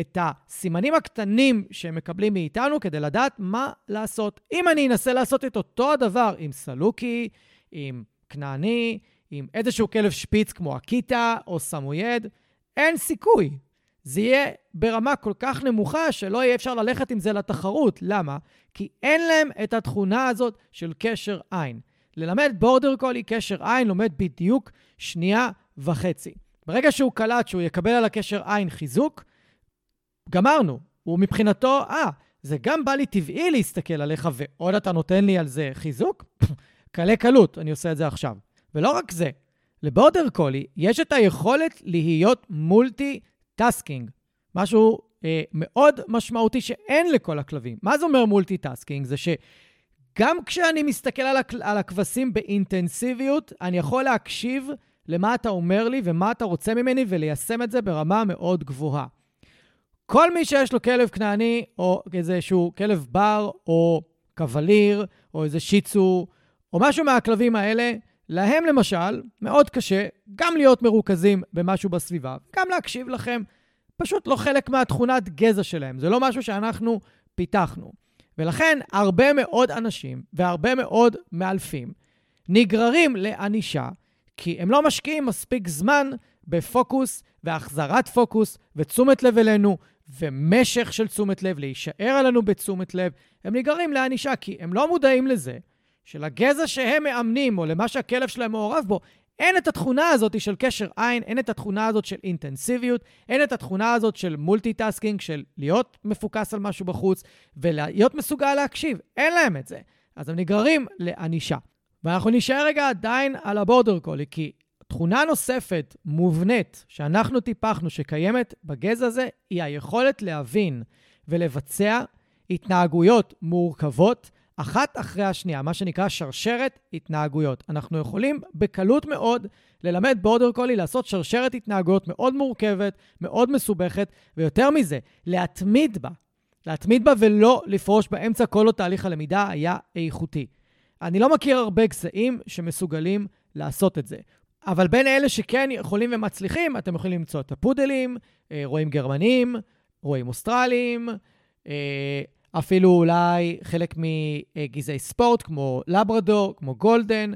את הסימנים הקטנים שהם מקבלים מאיתנו כדי לדעת מה לעשות. אם אני אנסה לעשות את אותו הדבר עם סלוקי, עם כנעני, עם איזשהו כלב שפיץ כמו אקיטה או סמויד, אין סיכוי. זה יהיה ברמה כל כך נמוכה שלא יהיה אפשר ללכת עם זה לתחרות. למה? כי אין להם את התכונה הזאת של קשר עין. ללמד בורדר קולי קשר עין לומד בדיוק שנייה וחצי. ברגע שהוא קלט שהוא יקבל על הקשר עין חיזוק, גמרנו. הוא מבחינתו, אה, זה גם בא לי טבעי להסתכל עליך, ועוד אתה נותן לי על זה חיזוק? קלה קלות, אני עושה את זה עכשיו. ולא רק זה, לבורדר קולי יש את היכולת להיות multitasking, משהו אה, מאוד משמעותי שאין לכל הכלבים. מה זה אומר multitasking? זה שגם כשאני מסתכל על, הכ... על הכבשים באינטנסיביות, אני יכול להקשיב למה אתה אומר לי ומה אתה רוצה ממני וליישם את זה ברמה מאוד גבוהה. כל מי שיש לו כלב כנעני, או איזשהו כלב בר, או קווליר, או איזה שיצו, או משהו מהכלבים האלה, להם למשל, מאוד קשה גם להיות מרוכזים במשהו בסביבה, גם להקשיב לכם. פשוט לא חלק מהתכונת גזע שלהם. זה לא משהו שאנחנו פיתחנו. ולכן הרבה מאוד אנשים והרבה מאוד מאלפים נגררים לענישה, כי הם לא משקיעים מספיק זמן בפוקוס והחזרת פוקוס ותשומת לב אלינו ומשך של תשומת לב, להישאר עלינו בתשומת לב. הם נגררים לענישה כי הם לא מודעים לזה שלגזע שהם מאמנים, או למה שהכלב שלהם מעורב בו, אין את התכונה הזאת של קשר עין, אין את התכונה הזאת של אינטנסיביות, אין את התכונה הזאת של multitasking, של להיות מפוקס על משהו בחוץ ולהיות מסוגל להקשיב. אין להם את זה. אז הם נגררים לענישה. ואנחנו נשאר רגע עדיין על הבורדר קולי, כי תכונה נוספת, מובנית, שאנחנו טיפחנו, שקיימת בגזע הזה, היא היכולת להבין ולבצע התנהגויות מורכבות אחת אחרי השנייה, מה שנקרא שרשרת התנהגויות. אנחנו יכולים בקלות מאוד ללמד בורדר קולי לעשות שרשרת התנהגויות מאוד מורכבת, מאוד מסובכת, ויותר מזה, להתמיד בה. להתמיד בה ולא לפרוש באמצע כל עוד תהליך הלמידה היה איכותי. אני לא מכיר הרבה גזעים שמסוגלים לעשות את זה. אבל בין אלה שכן יכולים ומצליחים, אתם יכולים למצוא את הפודלים, אה, רואים גרמנים, רואים אוסטרלים, אה, אפילו אולי חלק מגזעי ספורט, כמו לברדור, כמו גולדן.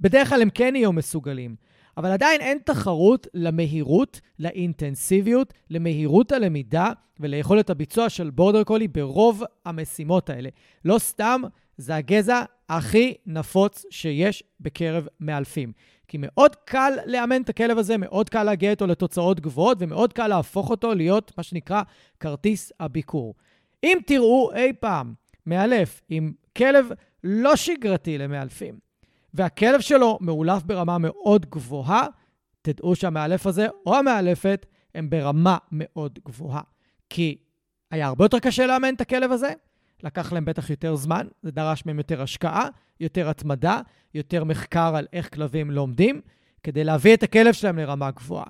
בדרך כלל הם כן יהיו מסוגלים. אבל עדיין אין תחרות למהירות, לאינטנסיביות, למהירות הלמידה וליכולת הביצוע של בורדר קולי ברוב המשימות האלה. לא סתם, זה הגזע הכי נפוץ שיש בקרב מאלפים. כי מאוד קל לאמן את הכלב הזה, מאוד קל להגיע איתו לתוצאות גבוהות, ומאוד קל להפוך אותו להיות מה שנקרא כרטיס הביקור. אם תראו אי פעם מאלף עם כלב לא שגרתי למאלפים, והכלב שלו מאולף ברמה מאוד גבוהה, תדעו שהמאלף הזה או המאלפת הם ברמה מאוד גבוהה. כי היה הרבה יותר קשה לאמן את הכלב הזה, לקח להם בטח יותר זמן, זה דרש מהם יותר השקעה, יותר התמדה, יותר מחקר על איך כלבים לומדים, כדי להביא את הכלב שלהם לרמה גבוהה.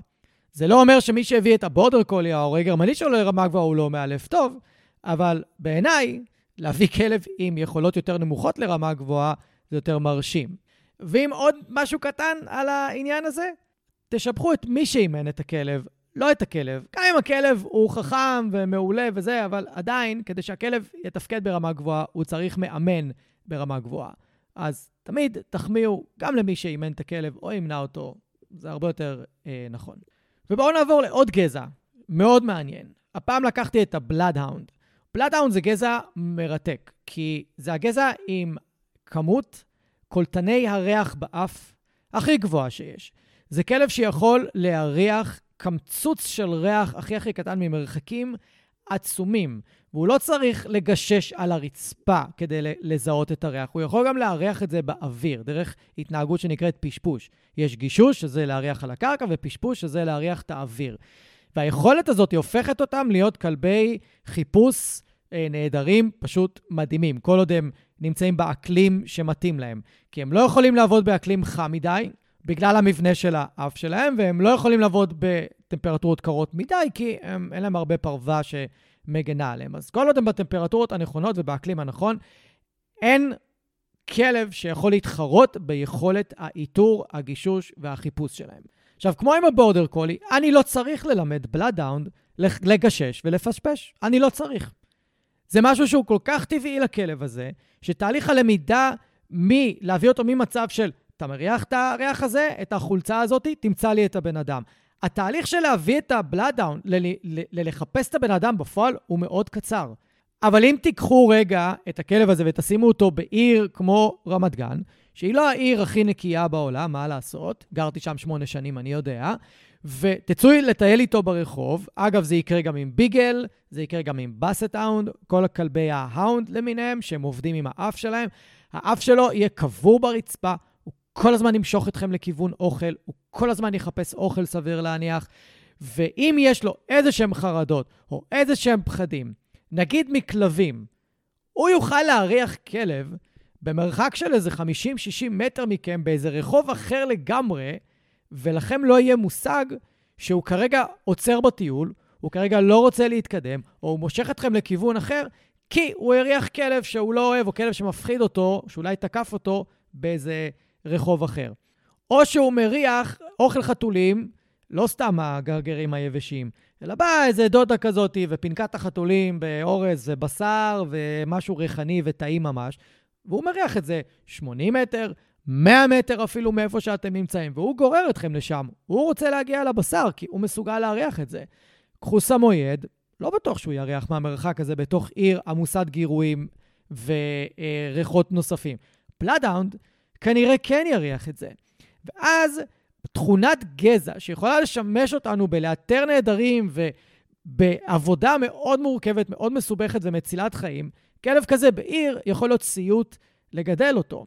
זה לא אומר שמי שהביא את הבורדר קולי, ההורה גרמני שלו לרמה גבוהה, הוא לא מאלף טוב, אבל בעיניי, להביא כלב עם יכולות יותר נמוכות לרמה גבוהה, זה יותר מרשים. ואם עוד משהו קטן על העניין הזה, תשבחו את מי שאימן את הכלב, לא את הכלב. גם אם הכלב הוא חכם ומעולה וזה, אבל עדיין, כדי שהכלב יתפקד ברמה גבוהה, הוא צריך מאמן ברמה גבוהה. אז תמיד תחמיאו גם למי שאימן את הכלב או ימנע אותו, זה הרבה יותר אה, נכון. ובואו נעבור לעוד גזע, מאוד מעניין. הפעם לקחתי את הבלאדהאונד. בלאדהאונד זה גזע מרתק, כי זה הגזע עם כמות קולטני הריח באף הכי גבוהה שיש. זה כלב שיכול להריח קמצוץ של ריח הכי הכי קטן ממרחקים עצומים, והוא לא צריך לגשש על הרצפה כדי לזהות את הריח, הוא יכול גם להריח את זה באוויר, דרך התנהגות שנקראת פשפוש. יש גישוש, שזה להריח על הקרקע, ופשפוש, שזה להריח את האוויר. והיכולת הזאת היא הופכת אותם להיות כלבי חיפוש אה, נהדרים, פשוט מדהימים, כל עוד הם נמצאים באקלים שמתאים להם. כי הם לא יכולים לעבוד באקלים חם מדי, בגלל המבנה של האף שלהם, והם לא יכולים לעבוד בטמפרטורות קרות מדי, כי הם, אין להם הרבה פרווה שמגנה עליהם. אז כל עוד הם בטמפרטורות הנכונות ובאקלים הנכון, אין כלב שיכול להתחרות ביכולת האיתור, הגישוש והחיפוש שלהם. עכשיו, כמו עם הבורדר קולי, אני לא צריך ללמד בלאדאונד לגשש ולפשפש. אני לא צריך. זה משהו שהוא כל כך טבעי לכלב הזה, שתהליך הלמידה מלהביא אותו ממצב של אתה מריח את הריח הזה, את החולצה הזאת, תמצא לי את הבן אדם. התהליך של להביא את הבלאדאון, ללחפש את הבן אדם בפועל, הוא מאוד קצר. אבל אם תיקחו רגע את הכלב הזה ותשימו אותו בעיר כמו רמת גן, שהיא לא העיר הכי נקייה בעולם, מה לעשות? גרתי שם שמונה שנים, אני יודע. ותצאו לטייל איתו ברחוב. אגב, זה יקרה גם עם ביגל, זה יקרה גם עם באסט האונד, כל הכלבי ההאונד למיניהם, שהם עובדים עם האף שלהם. האף שלו יהיה קבור ברצפה, כל הזמן ימשוך אתכם לכיוון אוכל, הוא כל הזמן יחפש אוכל סביר להניח. ואם יש לו איזה שהם חרדות או איזה שהם פחדים, נגיד מכלבים, הוא יוכל להריח כלב במרחק של איזה 50-60 מטר מכם באיזה רחוב אחר לגמרי, ולכם לא יהיה מושג שהוא כרגע עוצר בטיול, הוא כרגע לא רוצה להתקדם, או הוא מושך אתכם לכיוון אחר, כי הוא הריח כלב שהוא לא אוהב, או כלב שמפחיד אותו, שאולי תקף אותו באיזה רחוב אחר. או שהוא מריח אוכל חתולים, לא סתם הגרגרים היבשים, אלא באה איזה דודה כזאת ופינקת החתולים באורז ובשר ומשהו ריחני וטעים ממש, והוא מריח את זה 80 מטר, 100 מטר אפילו מאיפה שאתם נמצאים, והוא גורר אתכם לשם. הוא רוצה להגיע לבשר, כי הוא מסוגל להריח את זה. קחו סמויד, לא בטוח שהוא יריח מהמרחק הזה בתוך עיר עמוסת גירויים וריחות נוספים. פלאדאונד כנראה כן יריח את זה. ואז תכונת גזע שיכולה לשמש אותנו בלאתר נעדרים ובעבודה מאוד מורכבת, מאוד מסובכת ומצילת חיים, כלב כזה בעיר יכול להיות סיוט לגדל אותו.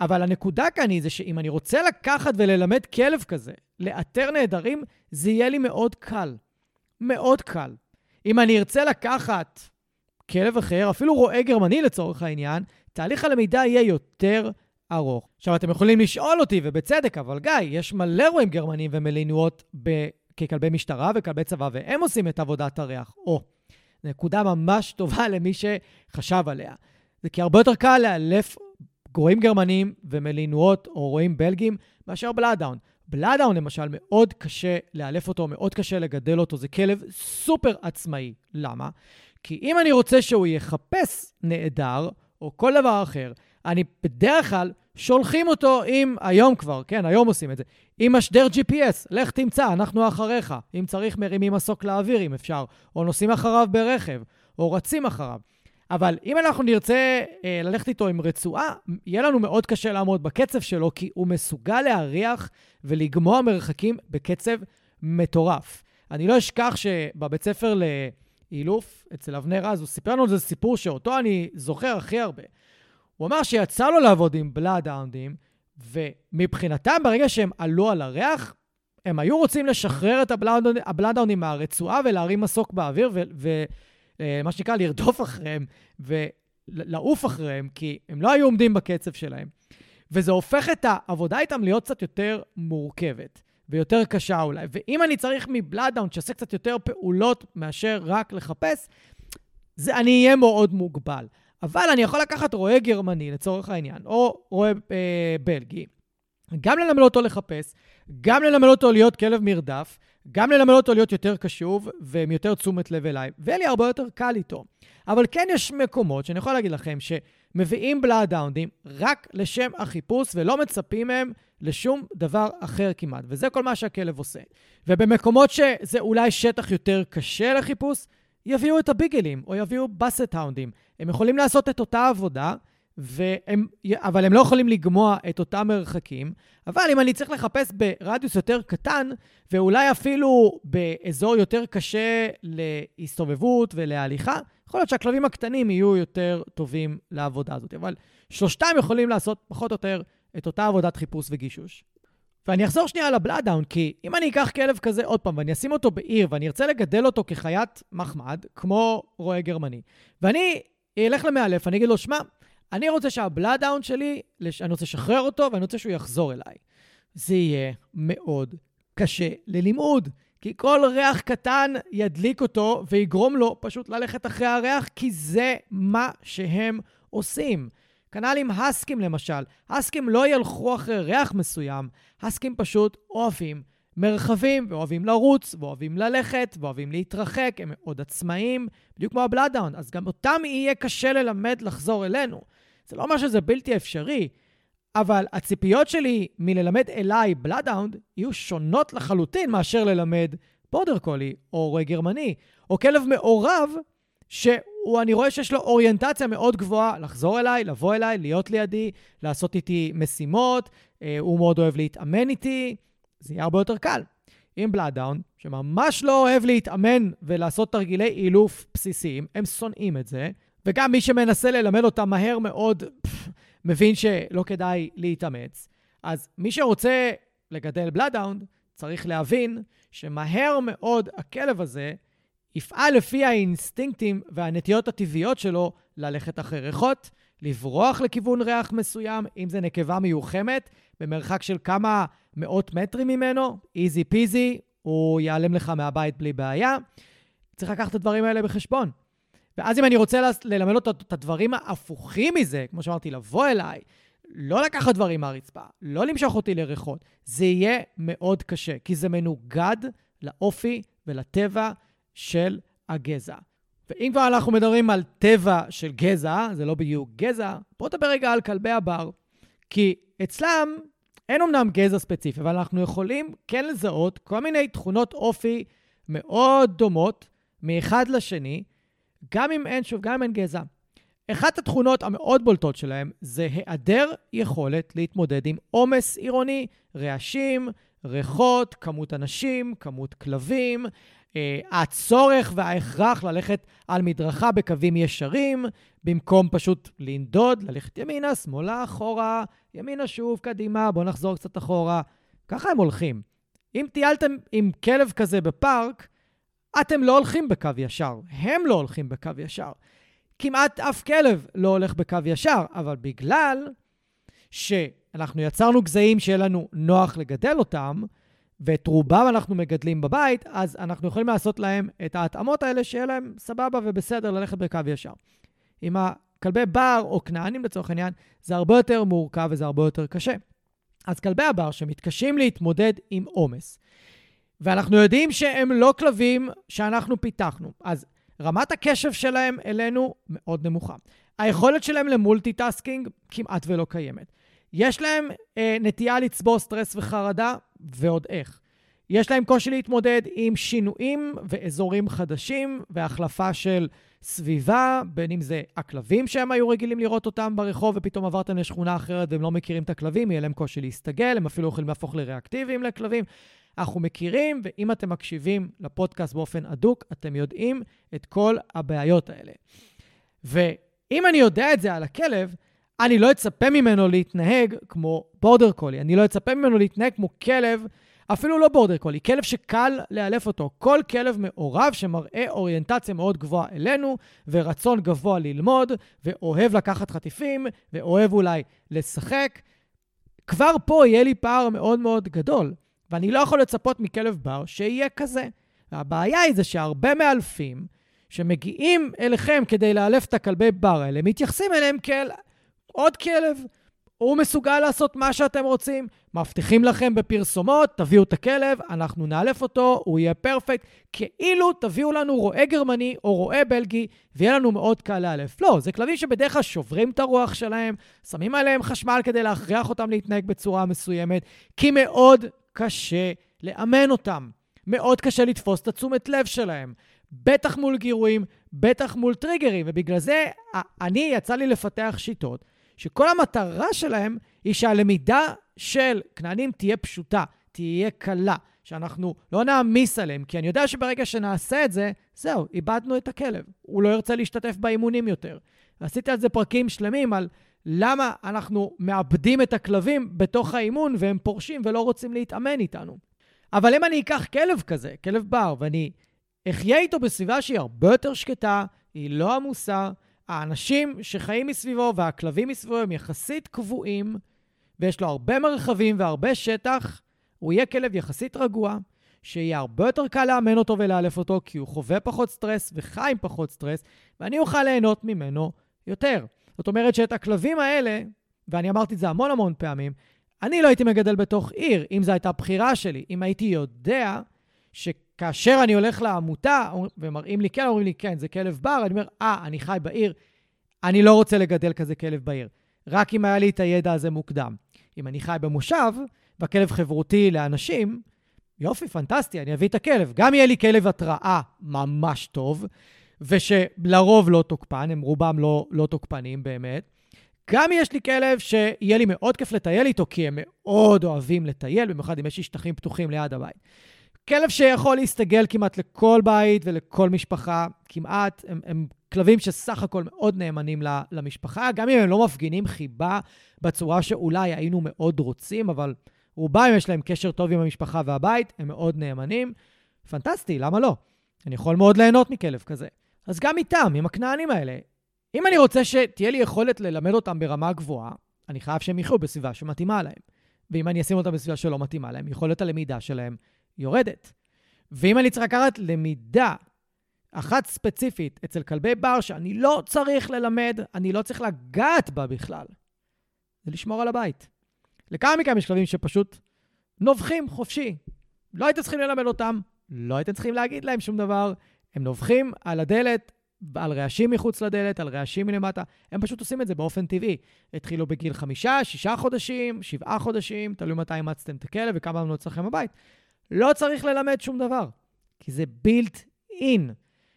אבל הנקודה כאן היא זה שאם אני רוצה לקחת וללמד כלב כזה לאתר נעדרים, זה יהיה לי מאוד קל. מאוד קל. אם אני ארצה לקחת כלב אחר, אפילו רועה גרמני לצורך העניין, תהליך הלמידה יהיה יותר ארוך. עכשיו, אתם יכולים לשאול אותי, ובצדק, אבל גיא, יש מלא רועים גרמנים ומלינויות ב... ככלבי משטרה וכלבי צבא, והם עושים את עבודת הריח. או, נקודה ממש טובה למי שחשב עליה. זה כי הרבה יותר קל לאלף רועים גרמנים ומלינויות או רועים בלגים מאשר בלאדאון. בלאדאון למשל, מאוד קשה לאלף אותו, מאוד קשה לגדל אותו, זה כלב סופר עצמאי. למה? כי אם אני רוצה שהוא יחפש נעדר, או כל דבר אחר, אני בדרך כלל שולחים אותו עם, היום כבר, כן, היום עושים את זה, עם משדר GPS, לך תמצא, אנחנו אחריך. אם צריך, מרימים מסוק לאוויר אם אפשר, או נוסעים אחריו ברכב, או רצים אחריו. אבל אם אנחנו נרצה אה, ללכת איתו עם רצועה, יהיה לנו מאוד קשה לעמוד בקצב שלו, כי הוא מסוגל להריח ולגמוע מרחקים בקצב מטורף. אני לא אשכח שבבית ספר לאילוף, אצל אבנר רז, הוא סיפר לנו איזה סיפור שאותו אני זוכר הכי הרבה. הוא אמר שיצא לו לעבוד עם בלאדאונדים, ומבחינתם, ברגע שהם עלו על הריח, הם היו רוצים לשחרר את הבלאדאונדים מהרצועה ולהרים מסוק באוויר, ומה אה, שנקרא לרדוף אחריהם ולעוף אחריהם, כי הם לא היו עומדים בקצב שלהם. וזה הופך את העבודה איתם להיות קצת יותר מורכבת ויותר קשה אולי. ואם אני צריך מבלאדאונד שעושה קצת יותר פעולות מאשר רק לחפש, זה, אני אהיה מאוד מוגבל. אבל אני יכול לקחת רועה גרמני, לצורך העניין, או רועה אה, בלגי, גם ללמד אותו לחפש, גם ללמד אותו להיות כלב מרדף, גם ללמד אותו להיות יותר קשוב ועם יותר תשומת לב אליי, ויהיה לי הרבה יותר קל איתו. אבל כן יש מקומות שאני יכול להגיד לכם שמביאים בלאדאונדים רק לשם החיפוש ולא מצפים מהם לשום דבר אחר כמעט, וזה כל מה שהכלב עושה. ובמקומות שזה אולי שטח יותר קשה לחיפוש, יביאו את הביגלים או יביאו באסט האונדים. הם יכולים לעשות את אותה עבודה, והם, אבל הם לא יכולים לגמוע את אותם מרחקים. אבל אם אני צריך לחפש ברדיוס יותר קטן, ואולי אפילו באזור יותר קשה להסתובבות ולהליכה, יכול להיות שהכלבים הקטנים יהיו יותר טובים לעבודה הזאת. אבל שלושתם יכולים לעשות פחות או יותר את אותה עבודת חיפוש וגישוש. ואני אחזור שנייה על הבלאדאון, כי אם אני אקח כלב כזה עוד פעם, ואני אשים אותו בעיר, ואני ארצה לגדל אותו כחיית מחמד, כמו רועה גרמני, ואני אלך למאלף, אני אגיד לו, שמע, אני רוצה שהבלאדאון שלי, אני רוצה לשחרר אותו, ואני רוצה שהוא יחזור אליי. זה יהיה מאוד קשה ללימוד. כי כל ריח קטן ידליק אותו ויגרום לו פשוט ללכת אחרי הריח, כי זה מה שהם עושים. כנ"ל עם הסקים למשל. הסקים לא ילכו אחרי ריח מסוים, הסקים פשוט אוהבים מרחבים, ואוהבים לרוץ, ואוהבים ללכת, ואוהבים להתרחק, הם מאוד עצמאיים, בדיוק כמו הבלאדאון. אז גם אותם יהיה קשה ללמד לחזור אלינו. זה לא אומר שזה בלתי אפשרי, אבל הציפיות שלי מללמד אליי בלאדאונד יהיו שונות לחלוטין מאשר ללמד בורדר קולי, או רועה גרמני, או כלב מעורב, שאני רואה שיש לו אוריינטציה מאוד גבוהה לחזור אליי, לבוא אליי, להיות לידי, לעשות איתי משימות, אה, הוא מאוד אוהב להתאמן איתי, זה יהיה הרבה יותר קל. עם בלאדאון, שממש לא אוהב להתאמן ולעשות תרגילי אילוף בסיסיים, הם שונאים את זה, וגם מי שמנסה ללמד אותם מהר מאוד, פff, מבין שלא כדאי להתאמץ. אז מי שרוצה לגדל בלאדאונד, צריך להבין שמהר מאוד הכלב הזה יפעל לפי האינסטינקטים והנטיות הטבעיות שלו ללכת אחרי ריחות, לברוח לכיוון ריח מסוים, אם זה נקבה מיוחמת, במרחק של כמה מאות מטרים ממנו, איזי פיזי, הוא ייעלם לך מהבית בלי בעיה. צריך לקחת את הדברים האלה בחשבון. ואז אם אני רוצה ללמד אותו את הדברים ההפוכים מזה, כמו שאמרתי, לבוא אליי, לא לקחת דברים מהרצפה, לא למשוך אותי לריחות, זה יהיה מאוד קשה, כי זה מנוגד לאופי ולטבע של הגזע. ואם כבר אנחנו מדברים על טבע של גזע, זה לא בדיוק גזע, בואו נדבר רגע על כלבי הבר. כי אצלם אין אמנם גזע ספציפי, אבל אנחנו יכולים כן לזהות כל מיני תכונות אופי מאוד דומות מאחד לשני, גם אם אין, שוב, גם אם אין גזע. אחת התכונות המאוד בולטות שלהם זה היעדר יכולת להתמודד עם עומס עירוני, רעשים, ריחות, כמות אנשים, כמות כלבים, אה, הצורך וההכרח ללכת על מדרכה בקווים ישרים, במקום פשוט לנדוד, ללכת ימינה, שמאלה, אחורה, ימינה שוב, קדימה, בואו נחזור קצת אחורה. ככה הם הולכים. אם טיילתם עם כלב כזה בפארק, אתם לא הולכים בקו ישר, הם לא הולכים בקו ישר. כמעט אף כלב לא הולך בקו ישר, אבל בגלל שאנחנו יצרנו גזעים שיהיה לנו נוח לגדל אותם, ואת רובם אנחנו מגדלים בבית, אז אנחנו יכולים לעשות להם את ההתאמות האלה, שיהיה להם סבבה ובסדר ללכת בקו ישר. עם הכלבי בר או כנענים לצורך העניין, זה הרבה יותר מורכב וזה הרבה יותר קשה. אז כלבי הבר שמתקשים להתמודד עם עומס, ואנחנו יודעים שהם לא כלבים שאנחנו פיתחנו, אז רמת הקשב שלהם אלינו מאוד נמוכה. היכולת שלהם ל multitasking כמעט ולא קיימת. יש להם אה, נטייה לצבור סטרס וחרדה, ועוד איך. יש להם קושי להתמודד עם שינויים ואזורים חדשים והחלפה של סביבה, בין אם זה הכלבים שהם היו רגילים לראות אותם ברחוב ופתאום עברתם לשכונה אחרת והם לא מכירים את הכלבים, יהיה להם קושי להסתגל, הם אפילו יכולים להפוך לריאקטיביים לכלבים. אנחנו מכירים, ואם אתם מקשיבים לפודקאסט באופן הדוק, אתם יודעים את כל הבעיות האלה. ואם אני יודע את זה על הכלב, אני לא אצפה ממנו להתנהג כמו בורדר קולי. אני לא אצפה ממנו להתנהג כמו כלב, אפילו לא בורדר קולי, כלב שקל לאלף אותו. כל כלב מעורב שמראה אוריינטציה מאוד גבוהה אלינו, ורצון גבוה ללמוד, ואוהב לקחת חטיפים, ואוהב אולי לשחק. כבר פה יהיה לי פער מאוד מאוד גדול, ואני לא יכול לצפות מכלב בר שיהיה כזה. והבעיה היא זה שהרבה מאלפים שמגיעים אליכם כדי לאלף את הכלבי בר האלה, מתייחסים אליהם כאל עוד כלב. הוא מסוגל לעשות מה שאתם רוצים, מבטיחים לכם בפרסומות, תביאו את הכלב, אנחנו נאלף אותו, הוא יהיה פרפקט, כאילו תביאו לנו רועה גרמני או רועה בלגי, ויהיה לנו מאוד קל לאלף. לא, זה כלבים שבדרך כלל שוברים את הרוח שלהם, שמים עליהם חשמל כדי להכריח אותם להתנהג בצורה מסוימת, כי מאוד קשה לאמן אותם. מאוד קשה לתפוס את התשומת לב שלהם. בטח מול גירויים, בטח מול טריגרים, ובגלל זה אני, יצא לי לפתח שיטות שכל המטרה שלהם היא שהלמידה של כנענים תהיה פשוטה, תהיה קלה, שאנחנו לא נעמיס עליהם, כי אני יודע שברגע שנעשה את זה, זהו, איבדנו את הכלב. הוא לא ירצה להשתתף באימונים יותר. ועשיתי על זה פרקים שלמים על למה אנחנו מאבדים את הכלבים בתוך האימון והם פורשים ולא רוצים להתאמן איתנו. אבל אם אני אקח כלב כזה, כלב בר, ואני אחיה איתו בסביבה שהיא הרבה יותר שקטה, היא לא עמוסה, האנשים שחיים מסביבו והכלבים מסביבו הם יחסית קבועים, ויש לו הרבה מרחבים והרבה שטח, הוא יהיה כלב יחסית רגוע, שיהיה הרבה יותר קל לאמן אותו ולאלף אותו, כי הוא חווה פחות סטרס וחי עם פחות סטרס, ואני אוכל ליהנות ממנו יותר. זאת אומרת שאת הכלבים האלה, ואני אמרתי את זה המון המון פעמים, אני לא הייתי מגדל בתוך עיר, אם זו הייתה בחירה שלי. אם הייתי יודע שכאשר אני הולך לעמותה ומראים לי כן, אומרים לי כן, זה כלב בר, אני אומר, אה, אני חי בעיר, אני לא רוצה לגדל כזה כלב בעיר. רק אם היה לי את הידע הזה מוקדם. אם אני חי במושב, והכלב חברותי לאנשים, יופי, פנטסטי, אני אביא את הכלב. גם יהיה לי כלב התראה ממש טוב, ושלרוב לא תוקפן, הם רובם לא, לא תוקפנים באמת. גם יש לי כלב שיהיה לי מאוד כיף לטייל איתו, כי הם מאוד אוהבים לטייל, במיוחד אם יש לי שטחים פתוחים ליד הבית. כלב שיכול להסתגל כמעט לכל בית ולכל משפחה, כמעט, הם, הם כלבים שסך הכל מאוד נאמנים למשפחה, גם אם הם לא מפגינים חיבה בצורה שאולי היינו מאוד רוצים, אבל רובם יש להם קשר טוב עם המשפחה והבית, הם מאוד נאמנים. פנטסטי, למה לא? אני יכול מאוד ליהנות מכלב כזה. אז גם איתם, עם הכנענים האלה, אם אני רוצה שתהיה לי יכולת ללמד אותם ברמה גבוהה, אני חייב שהם יחיו בסביבה שמתאימה להם. ואם אני אשים אותם בסביבה שלא מתאימה להם, יכולת הלמידה שלהם יורדת. ואם אני צריך לקחת למידה אחת ספציפית אצל כלבי בר שאני לא צריך ללמד, אני לא צריך לגעת בה בכלל, זה לשמור על הבית. לכמה מכם יש כלבים שפשוט נובחים חופשי. לא הייתם צריכים ללמד אותם, לא הייתם צריכים להגיד להם שום דבר, הם נובחים על הדלת, על רעשים מחוץ לדלת, על רעשים מלמטה. הם פשוט עושים את זה באופן טבעי. התחילו בגיל חמישה, שישה חודשים, שבעה חודשים, תלוי מתי אימצתם את הכלב וכמה אמנות אצלכם בבית. לא צריך ללמד שום דבר, כי זה בילט אין.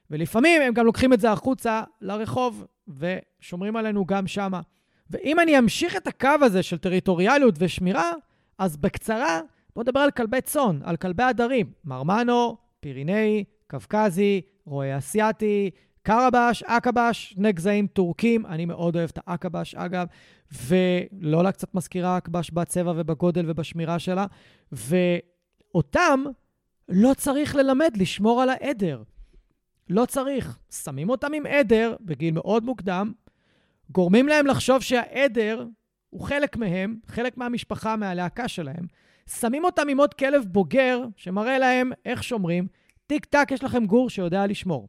ולפעמים הם גם לוקחים את זה החוצה לרחוב ושומרים עלינו גם שמה. ואם אני אמשיך את הקו הזה של טריטוריאליות ושמירה, אז בקצרה, בואו נדבר על כלבי צאן, על כלבי עדרים. מרמנו, פירינאי, קווקזי, רועה אסיאתי, קרבש, אקבש, שני גזעים טורקים. אני מאוד אוהב את האקבש, אגב, ולולה קצת מזכירה אקבש בצבע ובגודל ובשמירה שלה. ואותם לא צריך ללמד לשמור על העדר. לא צריך. שמים אותם עם עדר בגיל מאוד מוקדם, גורמים להם לחשוב שהעדר הוא חלק מהם, חלק מהמשפחה, מהלהקה שלהם. שמים אותם עם עוד כלב בוגר שמראה להם איך שומרים. טיק טק, יש לכם גור שיודע לשמור.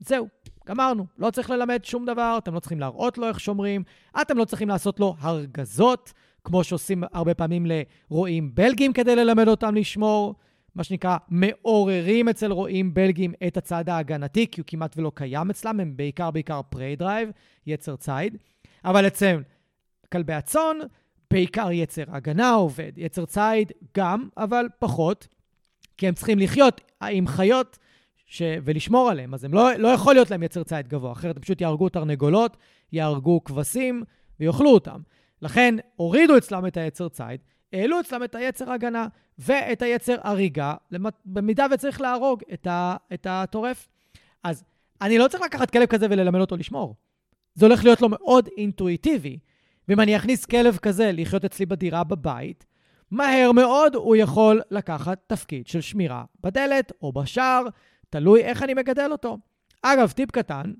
זהו, גמרנו. לא צריך ללמד שום דבר, אתם לא צריכים להראות לו איך שומרים, אתם לא צריכים לעשות לו הרגזות, כמו שעושים הרבה פעמים לרועים בלגים כדי ללמד אותם לשמור. מה שנקרא, מעוררים אצל רועים בלגים את הצד ההגנתי, כי הוא כמעט ולא קיים אצלם, הם בעיקר בעיקר prey drive, יצר ציד. אבל אצל כלבי הצאן, בעיקר יצר הגנה עובד, יצר ציד גם, אבל פחות, כי הם צריכים לחיות עם חיות ש... ולשמור עליהם, אז הם לא, לא יכול להיות להם יצר ציד גבוה, אחרת הם פשוט יהרגו תרנגולות, יהרגו כבשים ויאכלו אותם. לכן הורידו אצלם את היצר ציד, העלו אצלם את היצר הגנה ואת היצר הריגה, במידה וצריך להרוג את, ה, את הטורף. אז אני לא צריך לקחת כלב כזה וללמד אותו לשמור. זה הולך להיות לו מאוד אינטואיטיבי. ואם אני אכניס כלב כזה לחיות אצלי בדירה בבית, מהר מאוד הוא יכול לקחת תפקיד של שמירה בדלת או בשער, תלוי איך אני מגדל אותו. אגב, טיפ קטן,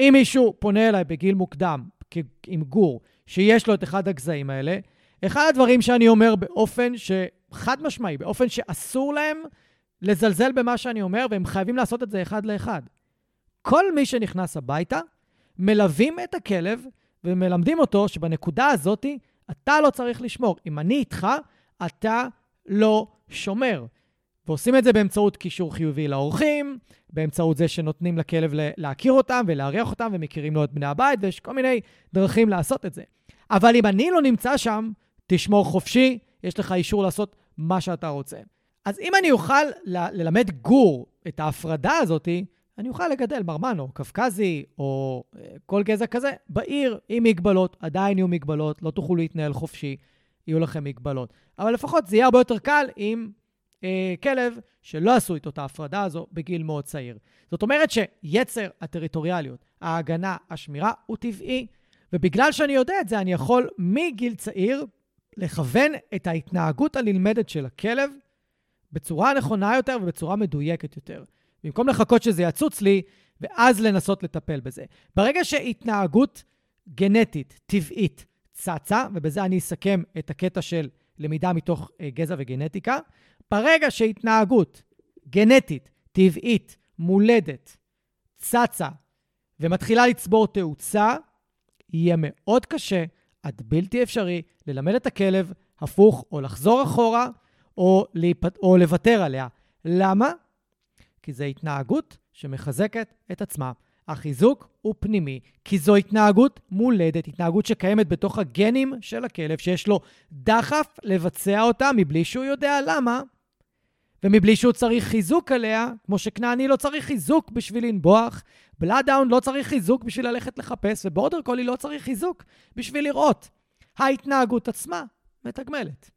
אם מישהו פונה אליי בגיל מוקדם עם גור שיש לו את אחד הגזעים האלה, אחד הדברים שאני אומר באופן שחד משמעי, באופן שאסור להם לזלזל במה שאני אומר, והם חייבים לעשות את זה אחד לאחד. כל מי שנכנס הביתה, מלווים את הכלב ומלמדים אותו שבנקודה הזאת אתה לא צריך לשמור. אם אני איתך, אתה לא שומר. ועושים את זה באמצעות קישור חיובי לאורחים, באמצעות זה שנותנים לכלב להכיר אותם ולארח אותם ומכירים לו את בני הבית, ויש כל מיני דרכים לעשות את זה. אבל אם אני לא נמצא שם, תשמור חופשי, יש לך אישור לעשות מה שאתה רוצה. אז אם אני אוכל ל- ללמד גור את ההפרדה הזאת, אני אוכל לגדל מרמן או קווקזי או אה, כל גזע כזה בעיר עם מגבלות. עדיין יהיו מגבלות, לא תוכלו להתנהל חופשי, יהיו לכם מגבלות. אבל לפחות זה יהיה הרבה יותר קל עם אה, כלב שלא עשו איתו את ההפרדה הזו בגיל מאוד צעיר. זאת אומרת שיצר הטריטוריאליות, ההגנה, השמירה, הוא טבעי. ובגלל שאני יודע את זה, אני יכול מגיל צעיר לכוון את ההתנהגות הנלמדת של הכלב בצורה נכונה יותר ובצורה מדויקת יותר. במקום לחכות שזה יצוץ לי, ואז לנסות לטפל בזה. ברגע שהתנהגות גנטית, טבעית, צצה, ובזה אני אסכם את הקטע של למידה מתוך אה, גזע וגנטיקה. ברגע שהתנהגות גנטית, טבעית, מולדת, צצה ומתחילה לצבור תאוצה, יהיה מאוד קשה, עד בלתי אפשרי, ללמד את הכלב הפוך, או לחזור אחורה, או, להיפ... או לוותר עליה. למה? כי זו התנהגות שמחזקת את עצמה. החיזוק הוא פנימי, כי זו התנהגות מולדת, התנהגות שקיימת בתוך הגנים של הכלב, שיש לו דחף לבצע אותה מבלי שהוא יודע למה, ומבלי שהוא צריך חיזוק עליה, כמו שכנעני לא צריך חיזוק בשביל לנבוח, בלאדאון לא צריך חיזוק בשביל ללכת לחפש, ובורדר קולי לא צריך חיזוק בשביל לראות. ההתנהגות עצמה מתגמלת.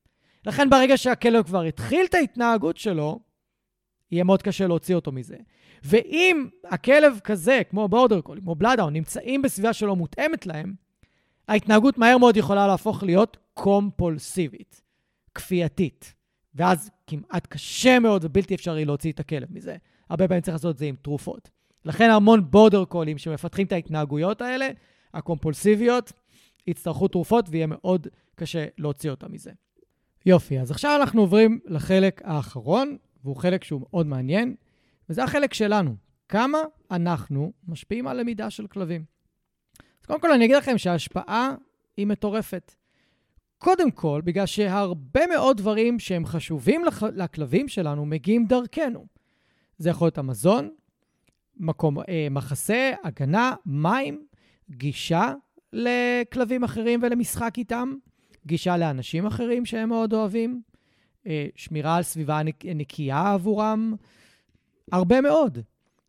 לכן ברגע שהכלב כבר התחיל את ההתנהגות שלו, יהיה מאוד קשה להוציא אותו מזה. ואם הכלב כזה, כמו בורדר קולי, כמו בלאדאון, נמצאים בסביבה שלא מותאמת להם, ההתנהגות מהר מאוד יכולה להפוך להיות קומפולסיבית, כפייתית. ואז כמעט קשה מאוד ובלתי אפשרי להוציא את הכלב מזה. הרבה פעמים צריך לעשות את זה עם תרופות. לכן המון בורדר קולים שמפתחים את ההתנהגויות האלה, הקומפולסיביות, יצטרכו תרופות ויהיה מאוד קשה להוציא אותם מזה. יופי, אז עכשיו אנחנו עוברים לחלק האחרון, והוא חלק שהוא מאוד מעניין, וזה החלק שלנו. כמה אנחנו משפיעים על למידה של כלבים. אז קודם כל אני אגיד לכם שההשפעה היא מטורפת. קודם כל, בגלל שהרבה מאוד דברים שהם חשובים לכלבים שלנו מגיעים דרכנו. זה יכול להיות המזון, מקום, אה, מחסה, הגנה, מים, גישה לכלבים אחרים ולמשחק איתם, גישה לאנשים אחרים שהם מאוד אוהבים, שמירה על סביבה נקייה עבורם, הרבה מאוד.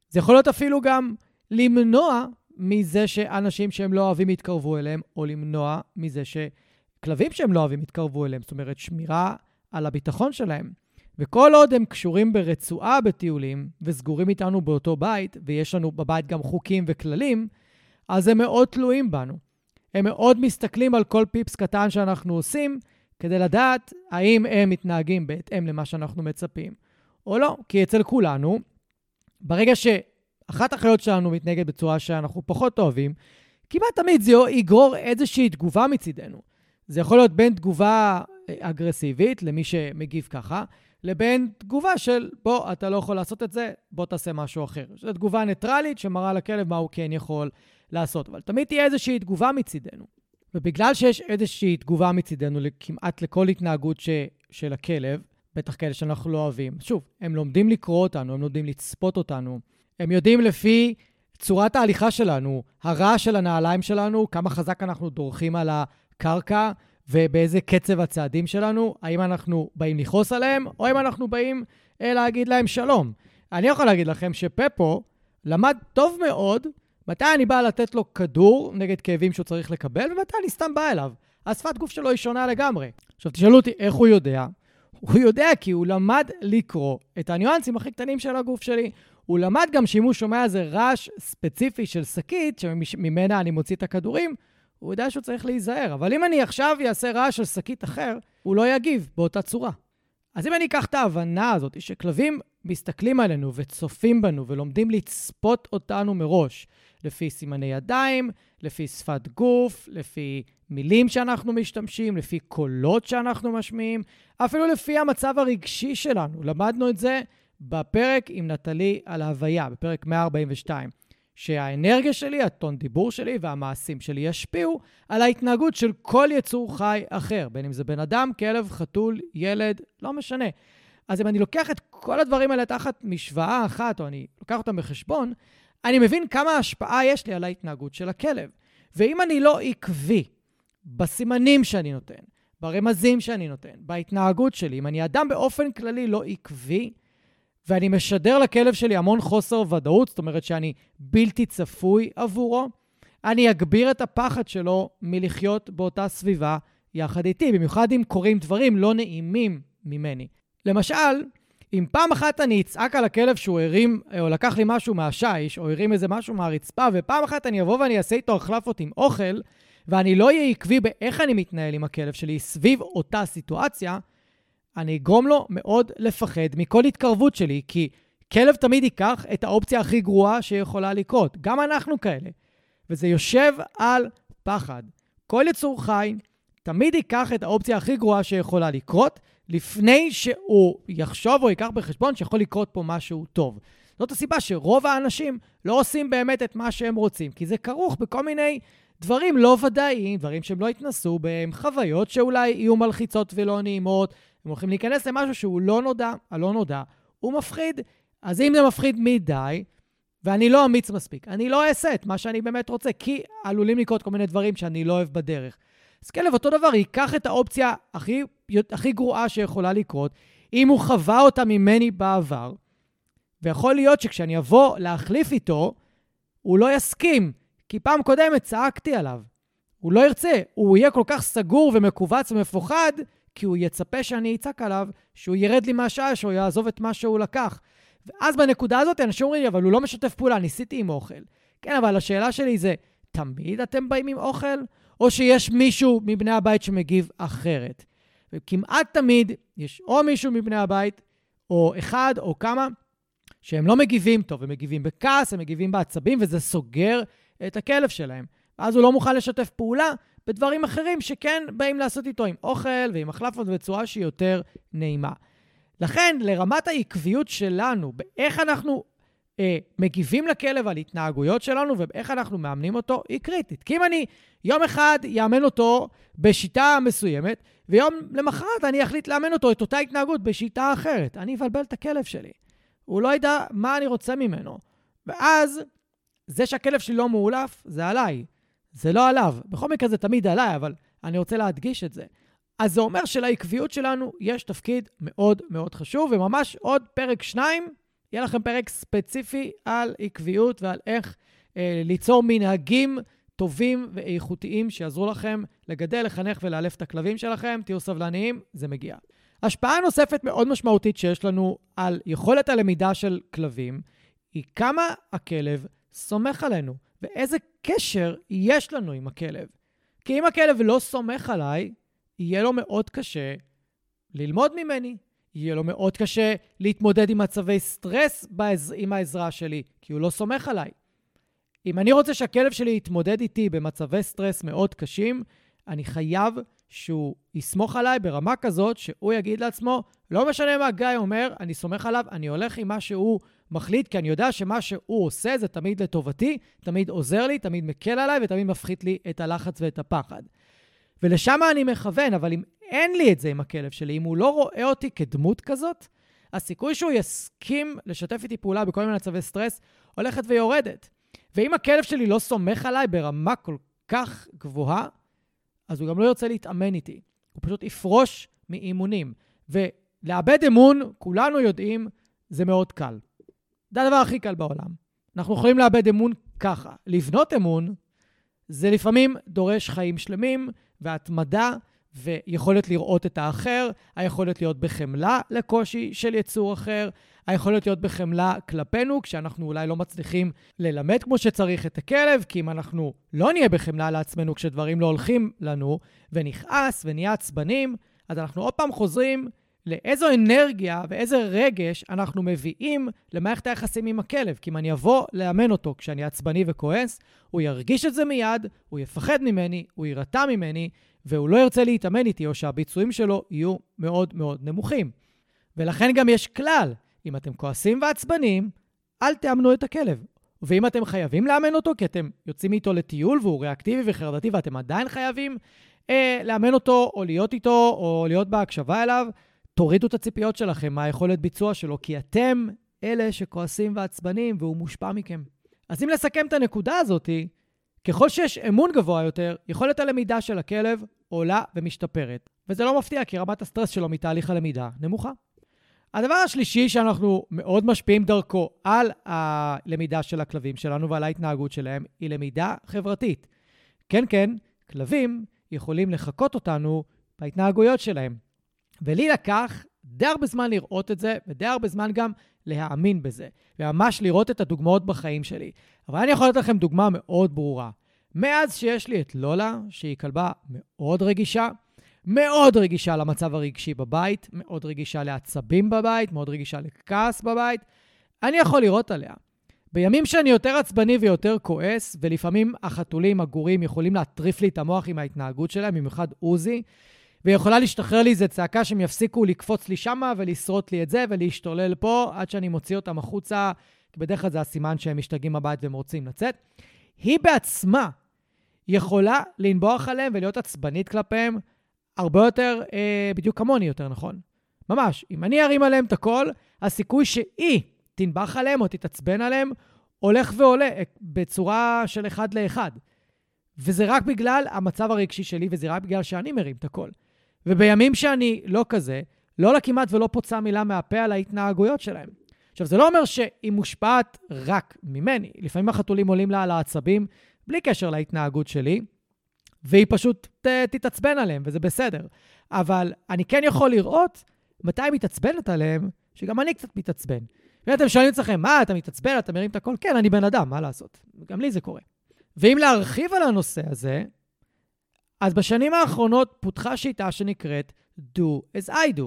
זה יכול להיות אפילו גם למנוע מזה שאנשים שהם לא אוהבים יתקרבו אליהם, או למנוע מזה שכלבים שהם לא אוהבים יתקרבו אליהם. זאת אומרת, שמירה על הביטחון שלהם. וכל עוד הם קשורים ברצועה בטיולים וסגורים איתנו באותו בית, ויש לנו בבית גם חוקים וכללים, אז הם מאוד תלויים בנו. הם מאוד מסתכלים על כל פיפס קטן שאנחנו עושים, כדי לדעת האם הם מתנהגים בהתאם למה שאנחנו מצפים או לא. כי אצל כולנו, ברגע שאחת החיות שלנו מתנהגת בצורה שאנחנו פחות אוהבים, כמעט תמיד זה יגרור איזושהי תגובה מצידנו. זה יכול להיות בין תגובה אה, אגרסיבית למי שמגיב ככה, לבין תגובה של, בוא, אתה לא יכול לעשות את זה, בוא תעשה משהו אחר. זו תגובה ניטרלית שמראה לכלב מה הוא כן יכול לעשות, אבל תמיד תהיה איזושהי תגובה מצידנו. ובגלל שיש איזושהי תגובה מצידנו כמעט לכל התנהגות ש, של הכלב, בטח כאלה שאנחנו לא אוהבים, שוב, הם לומדים לקרוא אותנו, הם לומדים לצפות אותנו, הם יודעים לפי צורת ההליכה שלנו, הרעש של הנעליים שלנו, כמה חזק אנחנו דורכים על הקרקע, ובאיזה קצב הצעדים שלנו, האם אנחנו באים לכעוס עליהם, או האם אנחנו באים אה, להגיד להם שלום. אני יכול להגיד לכם שפפו למד טוב מאוד מתי אני בא לתת לו כדור נגד כאבים שהוא צריך לקבל, ומתי אני סתם בא אליו. השפת גוף שלו היא שונה לגמרי. עכשיו, תשאלו אותי איך הוא יודע. הוא יודע כי הוא למד לקרוא את הניואנסים הכי קטנים של הגוף שלי. הוא למד גם שאם הוא שומע איזה רעש ספציפי של שקית, שממנה אני מוציא את הכדורים, הוא יודע שהוא צריך להיזהר. אבל אם אני עכשיו אעשה רעש של שקית אחר, הוא לא יגיב באותה צורה. אז אם אני אקח את ההבנה הזאת, שכלבים מסתכלים עלינו וצופים בנו ולומדים לצפות אותנו מראש, לפי סימני ידיים, לפי שפת גוף, לפי מילים שאנחנו משתמשים, לפי קולות שאנחנו משמיעים, אפילו לפי המצב הרגשי שלנו. למדנו את זה בפרק עם נטלי על ההוויה, בפרק 142. שהאנרגיה שלי, הטון דיבור שלי והמעשים שלי ישפיעו על ההתנהגות של כל יצור חי אחר, בין אם זה בן אדם, כלב, חתול, ילד, לא משנה. אז אם אני לוקח את כל הדברים האלה תחת משוואה אחת, או אני לוקח אותם בחשבון, אני מבין כמה השפעה יש לי על ההתנהגות של הכלב. ואם אני לא עקבי בסימנים שאני נותן, ברמזים שאני נותן, בהתנהגות שלי, אם אני אדם באופן כללי לא עקבי, ואני משדר לכלב שלי המון חוסר ודאות, זאת אומרת שאני בלתי צפוי עבורו, אני אגביר את הפחד שלו מלחיות באותה סביבה יחד איתי, במיוחד אם קורים דברים לא נעימים ממני. למשל, אם פעם אחת אני אצעק על הכלב שהוא הרים, או לקח לי משהו מהשיש, או הרים איזה משהו מהרצפה, ופעם אחת אני אבוא ואני אעשה איתו החלפות עם אוכל, ואני לא אהיה עקבי באיך אני מתנהל עם הכלב שלי סביב אותה סיטואציה, אני אגרום לו מאוד לפחד מכל התקרבות שלי, כי כלב תמיד ייקח את האופציה הכי גרועה שיכולה לקרות. גם אנחנו כאלה. וזה יושב על פחד. כל יצור חי תמיד ייקח את האופציה הכי גרועה שיכולה לקרות, לפני שהוא יחשוב או ייקח בחשבון שיכול לקרות פה משהו טוב. זאת הסיבה שרוב האנשים לא עושים באמת את מה שהם רוצים, כי זה כרוך בכל מיני דברים לא ודאיים, דברים שהם לא התנסו בהם, חוויות שאולי יהיו מלחיצות ולא נעימות, הם הולכים להיכנס למשהו שהוא לא נודע, הלא נודע, הוא מפחיד. אז אם זה מפחיד מדי, ואני לא אמיץ מספיק, אני לא אעשה את מה שאני באמת רוצה, כי עלולים לקרות כל מיני דברים שאני לא אוהב בדרך. אז כלב, אותו דבר, ייקח את האופציה הכי, הכי גרועה שיכולה לקרות, אם הוא חווה אותה ממני בעבר, ויכול להיות שכשאני אבוא להחליף איתו, הוא לא יסכים, כי פעם קודמת צעקתי עליו. הוא לא ירצה, הוא יהיה כל כך סגור ומכווץ ומפוחד, כי הוא יצפה שאני אצעק עליו, שהוא ירד לי מהשעה, שהוא יעזוב את מה שהוא לקח. ואז בנקודה הזאת אנשים אומרים לי, אבל הוא לא משתף פעולה, ניסיתי עם אוכל. כן, אבל השאלה שלי זה, תמיד אתם באים עם אוכל? או שיש מישהו מבני הבית שמגיב אחרת? וכמעט תמיד יש או מישהו מבני הבית, או אחד או כמה, שהם לא מגיבים טוב, הם מגיבים בכעס, הם מגיבים בעצבים, וזה סוגר את הכלב שלהם. ואז הוא לא מוכן לשתף פעולה בדברים אחרים שכן באים לעשות איתו, עם אוכל ועם החלפות בצורה שהיא יותר נעימה. לכן, לרמת העקביות שלנו, באיך אנחנו אה, מגיבים לכלב על התנהגויות שלנו ואיך אנחנו מאמנים אותו, היא קריטית. כי אם אני יום אחד יאמן אותו בשיטה מסוימת, ויום למחרת אני אחליט לאמן אותו את אותה התנהגות בשיטה אחרת, אני אבלבל את הכלב שלי. הוא לא ידע מה אני רוצה ממנו. ואז, זה שהכלב שלי לא מאולף, זה עליי. זה לא עליו. בכל מקרה זה תמיד עליי, אבל אני רוצה להדגיש את זה. אז זה אומר שלעקביות שלנו יש תפקיד מאוד מאוד חשוב, וממש עוד פרק שניים, יהיה לכם פרק ספציפי על עקביות ועל איך אה, ליצור מנהגים טובים ואיכותיים שיעזרו לכם לגדל, לחנך ולאלף את הכלבים שלכם. תהיו סבלניים, זה מגיע. השפעה נוספת מאוד משמעותית שיש לנו על יכולת הלמידה של כלבים, היא כמה הכלב סומך עלינו, ואיזה קשר יש לנו עם הכלב. כי אם הכלב לא סומך עליי, יהיה לו מאוד קשה ללמוד ממני. יהיה לו מאוד קשה להתמודד עם מצבי סטרס בעז... עם העזרה שלי, כי הוא לא סומך עליי. אם אני רוצה שהכלב שלי יתמודד איתי במצבי סטרס מאוד קשים, אני חייב שהוא יסמוך עליי ברמה כזאת שהוא יגיד לעצמו, לא משנה מה גיא אומר, אני סומך עליו, אני הולך עם מה שהוא מחליט, כי אני יודע שמה שהוא עושה זה תמיד לטובתי, תמיד עוזר לי, תמיד מקל עליי ותמיד מפחית לי את הלחץ ואת הפחד. ולשם אני מכוון, אבל אם אין לי את זה עם הכלב שלי, אם הוא לא רואה אותי כדמות כזאת, הסיכוי שהוא יסכים לשתף איתי פעולה בכל מיני מצבי סטרס הולכת ויורדת. ואם הכלב שלי לא סומך עליי ברמה כל כך גבוהה, אז הוא גם לא ירצה להתאמן איתי. הוא פשוט יפרוש מאימונים. ולאבד אמון, כולנו יודעים, זה מאוד קל. זה הדבר הכי קל בעולם. אנחנו יכולים לאבד אמון ככה. לבנות אמון, זה לפעמים דורש חיים שלמים והתמדה ויכולת לראות את האחר, היכולת להיות בחמלה לקושי של יצור אחר, היכולת להיות בחמלה כלפינו, כשאנחנו אולי לא מצליחים ללמד כמו שצריך את הכלב, כי אם אנחנו לא נהיה בחמלה לעצמנו כשדברים לא הולכים לנו, ונכעס ונהיה עצבנים, אז אנחנו עוד פעם חוזרים לאיזו אנרגיה ואיזה רגש אנחנו מביאים למערכת היחסים עם הכלב. כי אם אני אבוא לאמן אותו כשאני עצבני וכועס, הוא ירגיש את זה מיד, הוא יפחד ממני, הוא יירתע ממני, והוא לא ירצה להתאמן איתי, או שהביצועים שלו יהיו מאוד מאוד נמוכים. ולכן גם יש כלל, אם אתם כועסים ועצבנים, אל תאמנו את הכלב. ואם אתם חייבים לאמן אותו, כי אתם יוצאים איתו לטיול והוא ריאקטיבי וחרדתי ואתם עדיין חייבים אה, לאמן אותו, או להיות איתו, או להיות בהקשבה אליו, תורידו את הציפיות שלכם מהיכולת ביצוע שלו, כי אתם אלה שכועסים ועצבנים והוא מושפע מכם. אז אם לסכם את הנקודה הזאתי, ככל שיש אמון גבוה יותר, יכולת הלמידה של הכלב עולה ומשתפרת. וזה לא מפתיע, כי רמת הסטרס שלו מתהליך הלמידה נמוכה. הדבר השלישי שאנחנו מאוד משפיעים דרכו על הלמידה של הכלבים שלנו ועל ההתנהגות שלהם, היא למידה חברתית. כן, כן, כלבים יכולים לחקות אותנו בהתנהגויות שלהם. ולי לקח די הרבה זמן לראות את זה, ודי הרבה זמן גם להאמין בזה, וממש לראות את הדוגמאות בחיים שלי. אבל אני יכול לתת לכם דוגמה מאוד ברורה. מאז שיש לי את לולה, שהיא כלבה מאוד רגישה, מאוד רגישה למצב הרגשי בבית, מאוד רגישה לעצבים בבית, מאוד רגישה לכעס בבית, אני יכול לראות עליה. בימים שאני יותר עצבני ויותר כועס, ולפעמים החתולים, הגורים, יכולים להטריף לי את המוח עם ההתנהגות שלהם, במיוחד עוזי, ויכולה להשתחרר לי איזה צעקה שהם יפסיקו לקפוץ לי שמה ולשרוט לי את זה ולהשתולל פה עד שאני מוציא אותם החוצה, כי בדרך כלל זה הסימן שהם משתגעים בבית והם רוצים לצאת. היא בעצמה יכולה לנבוח עליהם ולהיות עצבנית כלפיהם הרבה יותר, אה, בדיוק כמוני יותר נכון. ממש, אם אני ארים עליהם את הכל, הסיכוי שהיא תנבח עליהם או תתעצבן עליהם הולך ועולה אה, בצורה של אחד לאחד. וזה רק בגלל המצב הרגשי שלי, וזה רק בגלל שאני מרים את הכל. ובימים שאני לא כזה, לא לה כמעט ולא פוצה מילה מהפה על ההתנהגויות שלהם. עכשיו, זה לא אומר שהיא מושפעת רק ממני. לפעמים החתולים עולים לה על העצבים, בלי קשר להתנהגות שלי, והיא פשוט ת, תתעצבן עליהם, וזה בסדר. אבל אני כן יכול לראות מתי היא מתעצבנת עליהם, שגם אני קצת מתעצבן. ואתם שואלים את עצמכם, מה, אתה מתעצבן, אתה מרים את הכל? כן, אני בן אדם, מה לעשות? גם לי זה קורה. ואם להרחיב על הנושא הזה, אז בשנים האחרונות פותחה שיטה שנקראת Do as I do.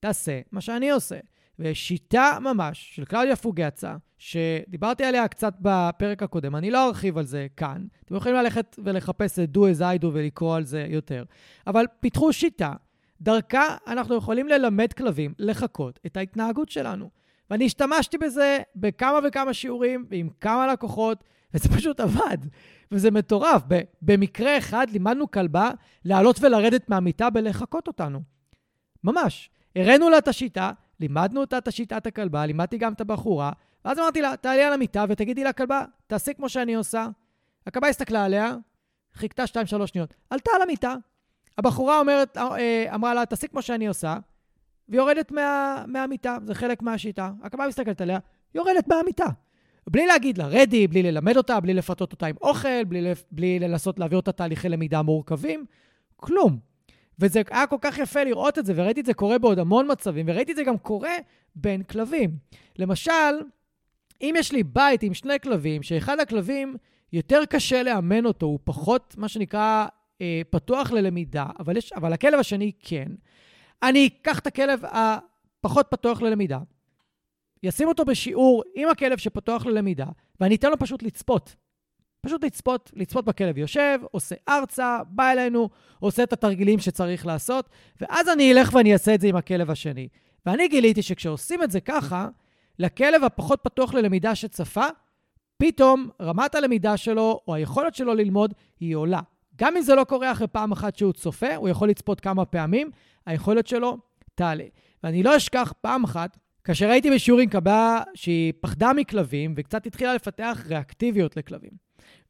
תעשה מה שאני עושה. ויש שיטה ממש של קלאודיה פוגצה, שדיברתי עליה קצת בפרק הקודם, אני לא ארחיב על זה כאן. אתם יכולים ללכת ולחפש את Do as I do ולקרוא על זה יותר. אבל פיתחו שיטה, דרכה אנחנו יכולים ללמד כלבים לחקות את ההתנהגות שלנו. ואני השתמשתי בזה בכמה וכמה שיעורים ועם כמה לקוחות, וזה פשוט עבד. וזה מטורף. במקרה אחד לימדנו כלבה לעלות ולרדת מהמיטה בלחקות אותנו. ממש. הראינו לה את השיטה, לימדנו אותה את השיטת הכלבה, לימדתי גם את הבחורה, ואז אמרתי לה, תעלי על המיטה ותגידי לכלבה, תעשי כמו שאני עושה. הכלבה הסתכלה עליה, חיכתה 2-3 שניות, עלתה על המיטה. הבחורה אומרת, אה, אמרה לה, תעשי כמו שאני עושה, ויורדת מה, מהמיטה, זה חלק מהשיטה. הכלבה מסתכלת עליה, יורדת מהמיטה. בלי להגיד לה רדי, בלי ללמד אותה, בלי לפתות אותה עם אוכל, בלי, בלי לנסות להעביר אותה תהליכי למידה מורכבים, כלום. וזה היה כל כך יפה לראות את זה, וראיתי את זה קורה בעוד המון מצבים, וראיתי את זה גם קורה בין כלבים. למשל, אם יש לי בית עם שני כלבים, שאחד הכלבים יותר קשה לאמן אותו, הוא פחות, מה שנקרא, אה, פתוח ללמידה, אבל, יש, אבל הכלב השני כן, אני אקח את הכלב הפחות פתוח ללמידה, ישים אותו בשיעור עם הכלב שפתוח ללמידה, ואני אתן לו פשוט לצפות. פשוט לצפות, לצפות בכלב יושב, עושה ארצה, בא אלינו, עושה את התרגילים שצריך לעשות, ואז אני אלך ואני אעשה את זה עם הכלב השני. ואני גיליתי שכשעושים את זה ככה, לכלב הפחות פתוח ללמידה שצפה, פתאום רמת הלמידה שלו, או היכולת שלו ללמוד, היא עולה. גם אם זה לא קורה אחרי פעם אחת שהוא צופה, הוא יכול לצפות כמה פעמים, היכולת שלו תעלה. ואני לא אשכח פעם אחת, כאשר הייתי בשיעורים כלבה שהיא פחדה מכלבים וקצת התחילה לפתח ריאקטיביות לכלבים.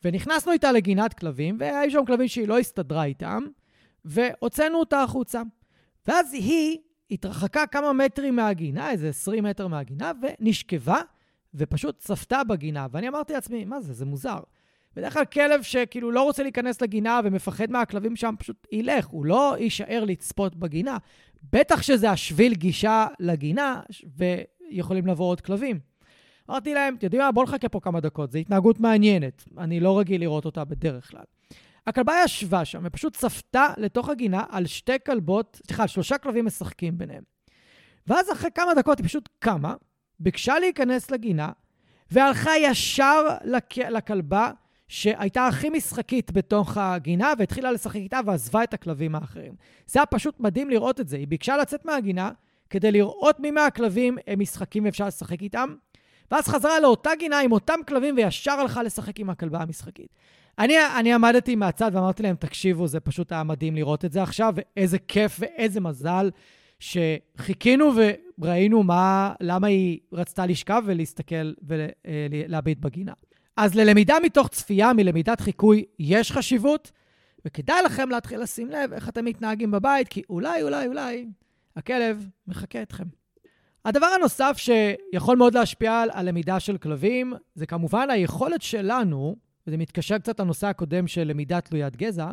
ונכנסנו איתה לגינת כלבים, והיו שם כלבים שהיא לא הסתדרה איתם, והוצאנו אותה החוצה. ואז היא התרחקה כמה מטרים מהגינה, איזה 20 מטר מהגינה, ונשכבה, ופשוט צפתה בגינה. ואני אמרתי לעצמי, מה זה? זה מוזר. בדרך כלל כלב שכאילו לא רוצה להיכנס לגינה ומפחד מהכלבים שם, פשוט ילך, הוא לא יישאר לצפות בגינה. בטח שזה השביל גישה לגינה, ויכולים לבוא עוד כלבים. אמרתי להם, אתם יודעים מה, בואו נחכה פה כמה דקות, זו התנהגות מעניינת, אני לא רגיל לראות אותה בדרך כלל. הכלבה ישבה שם ופשוט צפתה לתוך הגינה על שתי כלבות, סליחה, על שלושה כלבים משחקים ביניהם. ואז אחרי כמה דקות היא פשוט קמה, ביקשה להיכנס לגינה, והלכה ישר לכ... לכלבה שהייתה הכי משחקית בתוך הגינה, והתחילה לשחק איתה ועזבה את הכלבים האחרים. זה היה פשוט מדהים לראות את זה. היא ביקשה לצאת מהגינה כדי לראות מי מהכלבים הם משחקים ואפשר לשחק איתם, ואז חזרה לאותה גינה עם אותם כלבים וישר הלכה לשחק עם הכלבה המשחקית. אני, אני עמדתי מהצד ואמרתי להם, תקשיבו, זה פשוט היה מדהים לראות את זה עכשיו, ואיזה כיף ואיזה מזל שחיכינו וראינו מה, למה היא רצתה לשכב ולהסתכל ולהביט בגינה. אז ללמידה מתוך צפייה, מלמידת חיקוי, יש חשיבות, וכדאי לכם להתחיל לשים לב איך אתם מתנהגים בבית, כי אולי, אולי, אולי, הכלב מחכה אתכם. הדבר הנוסף שיכול מאוד להשפיע על הלמידה של כלבים, זה כמובן היכולת שלנו, וזה מתקשר קצת לנושא הקודם של למידה תלוית גזע,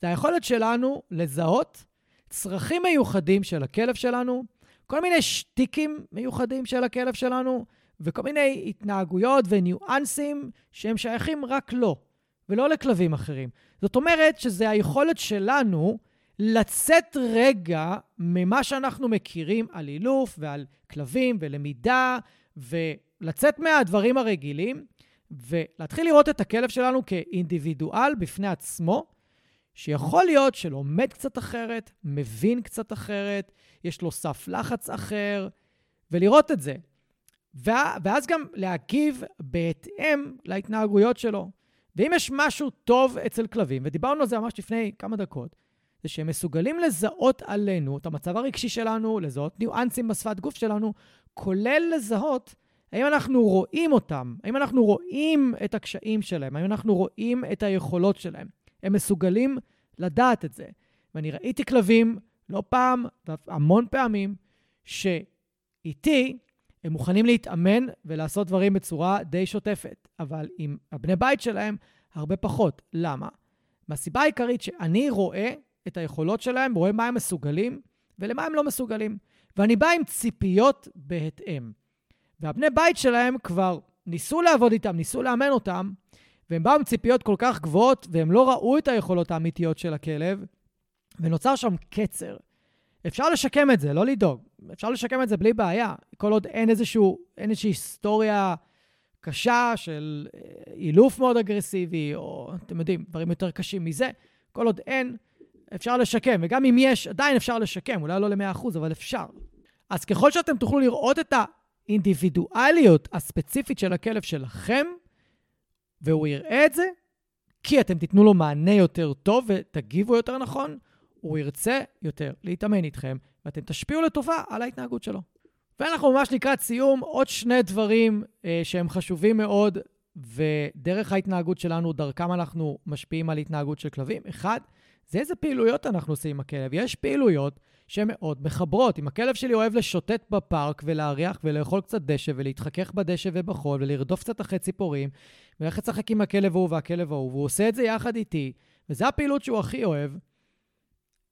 זה היכולת שלנו לזהות צרכים מיוחדים של הכלב שלנו, כל מיני שטיקים מיוחדים של הכלב שלנו, וכל מיני התנהגויות וניואנסים שהם שייכים רק לו, ולא לכלבים אחרים. זאת אומרת שזה היכולת שלנו לצאת רגע ממה שאנחנו מכירים על אילוף ועל כלבים ולמידה, ולצאת מהדברים הרגילים, ולהתחיל לראות את הכלב שלנו כאינדיבידואל בפני עצמו, שיכול להיות שלומד קצת אחרת, מבין קצת אחרת, יש לו סף לחץ אחר, ולראות את זה. ואז גם להגיב בהתאם להתנהגויות שלו. ואם יש משהו טוב אצל כלבים, ודיברנו על זה ממש לפני כמה דקות, זה שהם מסוגלים לזהות עלינו את המצב הרגשי שלנו, לזהות ניואנסים בשפת גוף שלנו, כולל לזהות האם אנחנו רואים אותם, האם אנחנו רואים את הקשיים שלהם, האם אנחנו רואים את היכולות שלהם. הם מסוגלים לדעת את זה. ואני ראיתי כלבים לא פעם, והמון פעמים, שאיתי הם מוכנים להתאמן ולעשות דברים בצורה די שוטפת, אבל עם הבני בית שלהם, הרבה פחות. למה? מהסיבה העיקרית שאני רואה את היכולות שלהם, רואה מה הם מסוגלים ולמה הם לא מסוגלים. ואני בא עם ציפיות בהתאם. והבני בית שלהם כבר ניסו לעבוד איתם, ניסו לאמן אותם, והם באו עם ציפיות כל כך גבוהות, והם לא ראו את היכולות האמיתיות של הכלב, ונוצר שם קצר. אפשר לשקם את זה, לא לדאוג. אפשר לשקם את זה בלי בעיה, כל עוד אין, איזשהו, אין איזושהי היסטוריה קשה של אה, אילוף מאוד אגרסיבי, או אתם יודעים, דברים יותר קשים מזה. כל עוד אין, אפשר לשקם. וגם אם יש, עדיין אפשר לשקם, אולי לא ל-100%, אבל אפשר. אז ככל שאתם תוכלו לראות את האינדיבידואליות הספציפית של הכלב שלכם, והוא יראה את זה, כי אתם תיתנו לו מענה יותר טוב ותגיבו יותר נכון, הוא ירצה יותר להתאמן איתכם, ואתם תשפיעו לטובה על ההתנהגות שלו. ואנחנו ממש לקראת סיום, עוד שני דברים אה, שהם חשובים מאוד, ודרך ההתנהגות שלנו, דרכם אנחנו משפיעים על התנהגות של כלבים. אחד, זה איזה פעילויות אנחנו עושים עם הכלב. יש פעילויות שהן מאוד מחברות. אם הכלב שלי אוהב לשוטט בפארק ולהריח ולאכול קצת דשא ולהתחכך בדשא ובחול ולרדוף קצת אחרי ציפורים וללכת לשחק עם הכלב ההוא והכלב ההוא, והוא עושה את זה יחד איתי, וזו הפעילות שהוא הכי אוהב,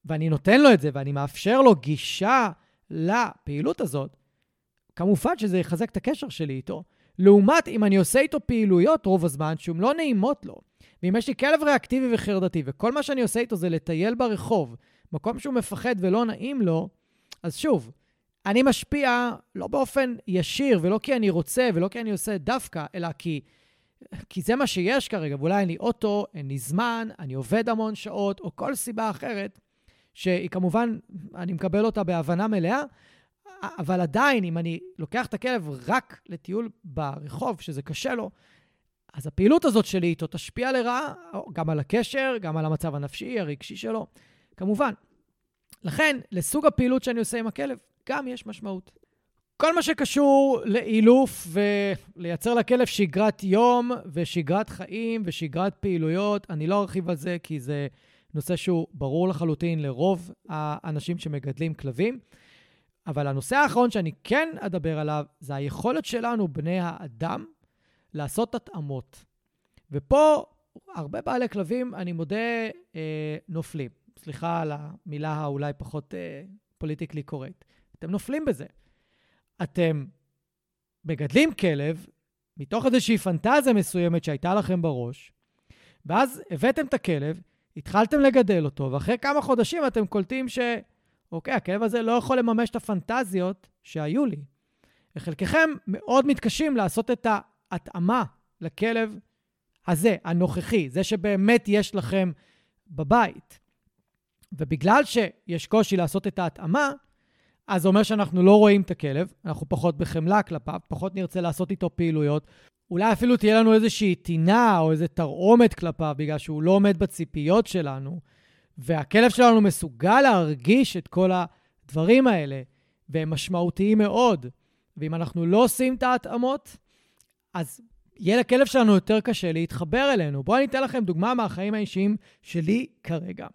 ואני נותן לו את זה ואני מאפשר לו גישה לפעילות הזאת, כמובן שזה יחזק את הקשר שלי איתו. לעומת אם אני עושה איתו פעילויות רוב הזמן שהן לא נעימות לו, ואם יש לי כלב ריאקטיבי וחרדתי, וכל מה שאני עושה איתו זה לטייל ברחוב, מקום שהוא מפחד ולא נעים לו, אז שוב, אני משפיע לא באופן ישיר, ולא כי אני רוצה, ולא כי אני עושה דווקא, אלא כי, כי זה מה שיש כרגע, ואולי אין לי אוטו, אין לי זמן, אני עובד המון שעות, או כל סיבה אחרת, שהיא כמובן, אני מקבל אותה בהבנה מלאה, אבל עדיין, אם אני לוקח את הכלב רק לטיול ברחוב, שזה קשה לו, אז הפעילות הזאת שלי איתו תשפיע לרעה גם על הקשר, גם על המצב הנפשי, הרגשי שלו, כמובן. לכן, לסוג הפעילות שאני עושה עם הכלב, גם יש משמעות. כל מה שקשור לאילוף ולייצר לכלב שגרת יום ושגרת חיים ושגרת פעילויות, אני לא ארחיב על זה כי זה נושא שהוא ברור לחלוטין לרוב האנשים שמגדלים כלבים. אבל הנושא האחרון שאני כן אדבר עליו זה היכולת שלנו, בני האדם, לעשות התאמות. ופה הרבה בעלי כלבים, אני מודה, אה, נופלים. סליחה על המילה האולי פחות אה, פוליטיקלי קורקט. אתם נופלים בזה. אתם מגדלים כלב מתוך איזושהי פנטזיה מסוימת שהייתה לכם בראש, ואז הבאתם את הכלב, התחלתם לגדל אותו, ואחרי כמה חודשים אתם קולטים ש... אוקיי, הכלב הזה לא יכול לממש את הפנטזיות שהיו לי. וחלקכם מאוד מתקשים לעשות את ההתאמה לכלב הזה, הנוכחי, זה שבאמת יש לכם בבית. ובגלל שיש קושי לעשות את ההתאמה, אז זה אומר שאנחנו לא רואים את הכלב, אנחנו פחות בחמלה כלפיו, פחות נרצה לעשות איתו פעילויות. אולי אפילו תהיה לנו איזושהי טינה או איזו תרעומת כלפיו, בגלל שהוא לא עומד בציפיות שלנו. והכלב שלנו מסוגל להרגיש את כל הדברים האלה, והם משמעותיים מאוד. ואם אנחנו לא עושים את ההתאמות, אז יהיה לכלב שלנו יותר קשה להתחבר אלינו. בואו אני אתן לכם דוגמה מהחיים האישיים שלי כרגע.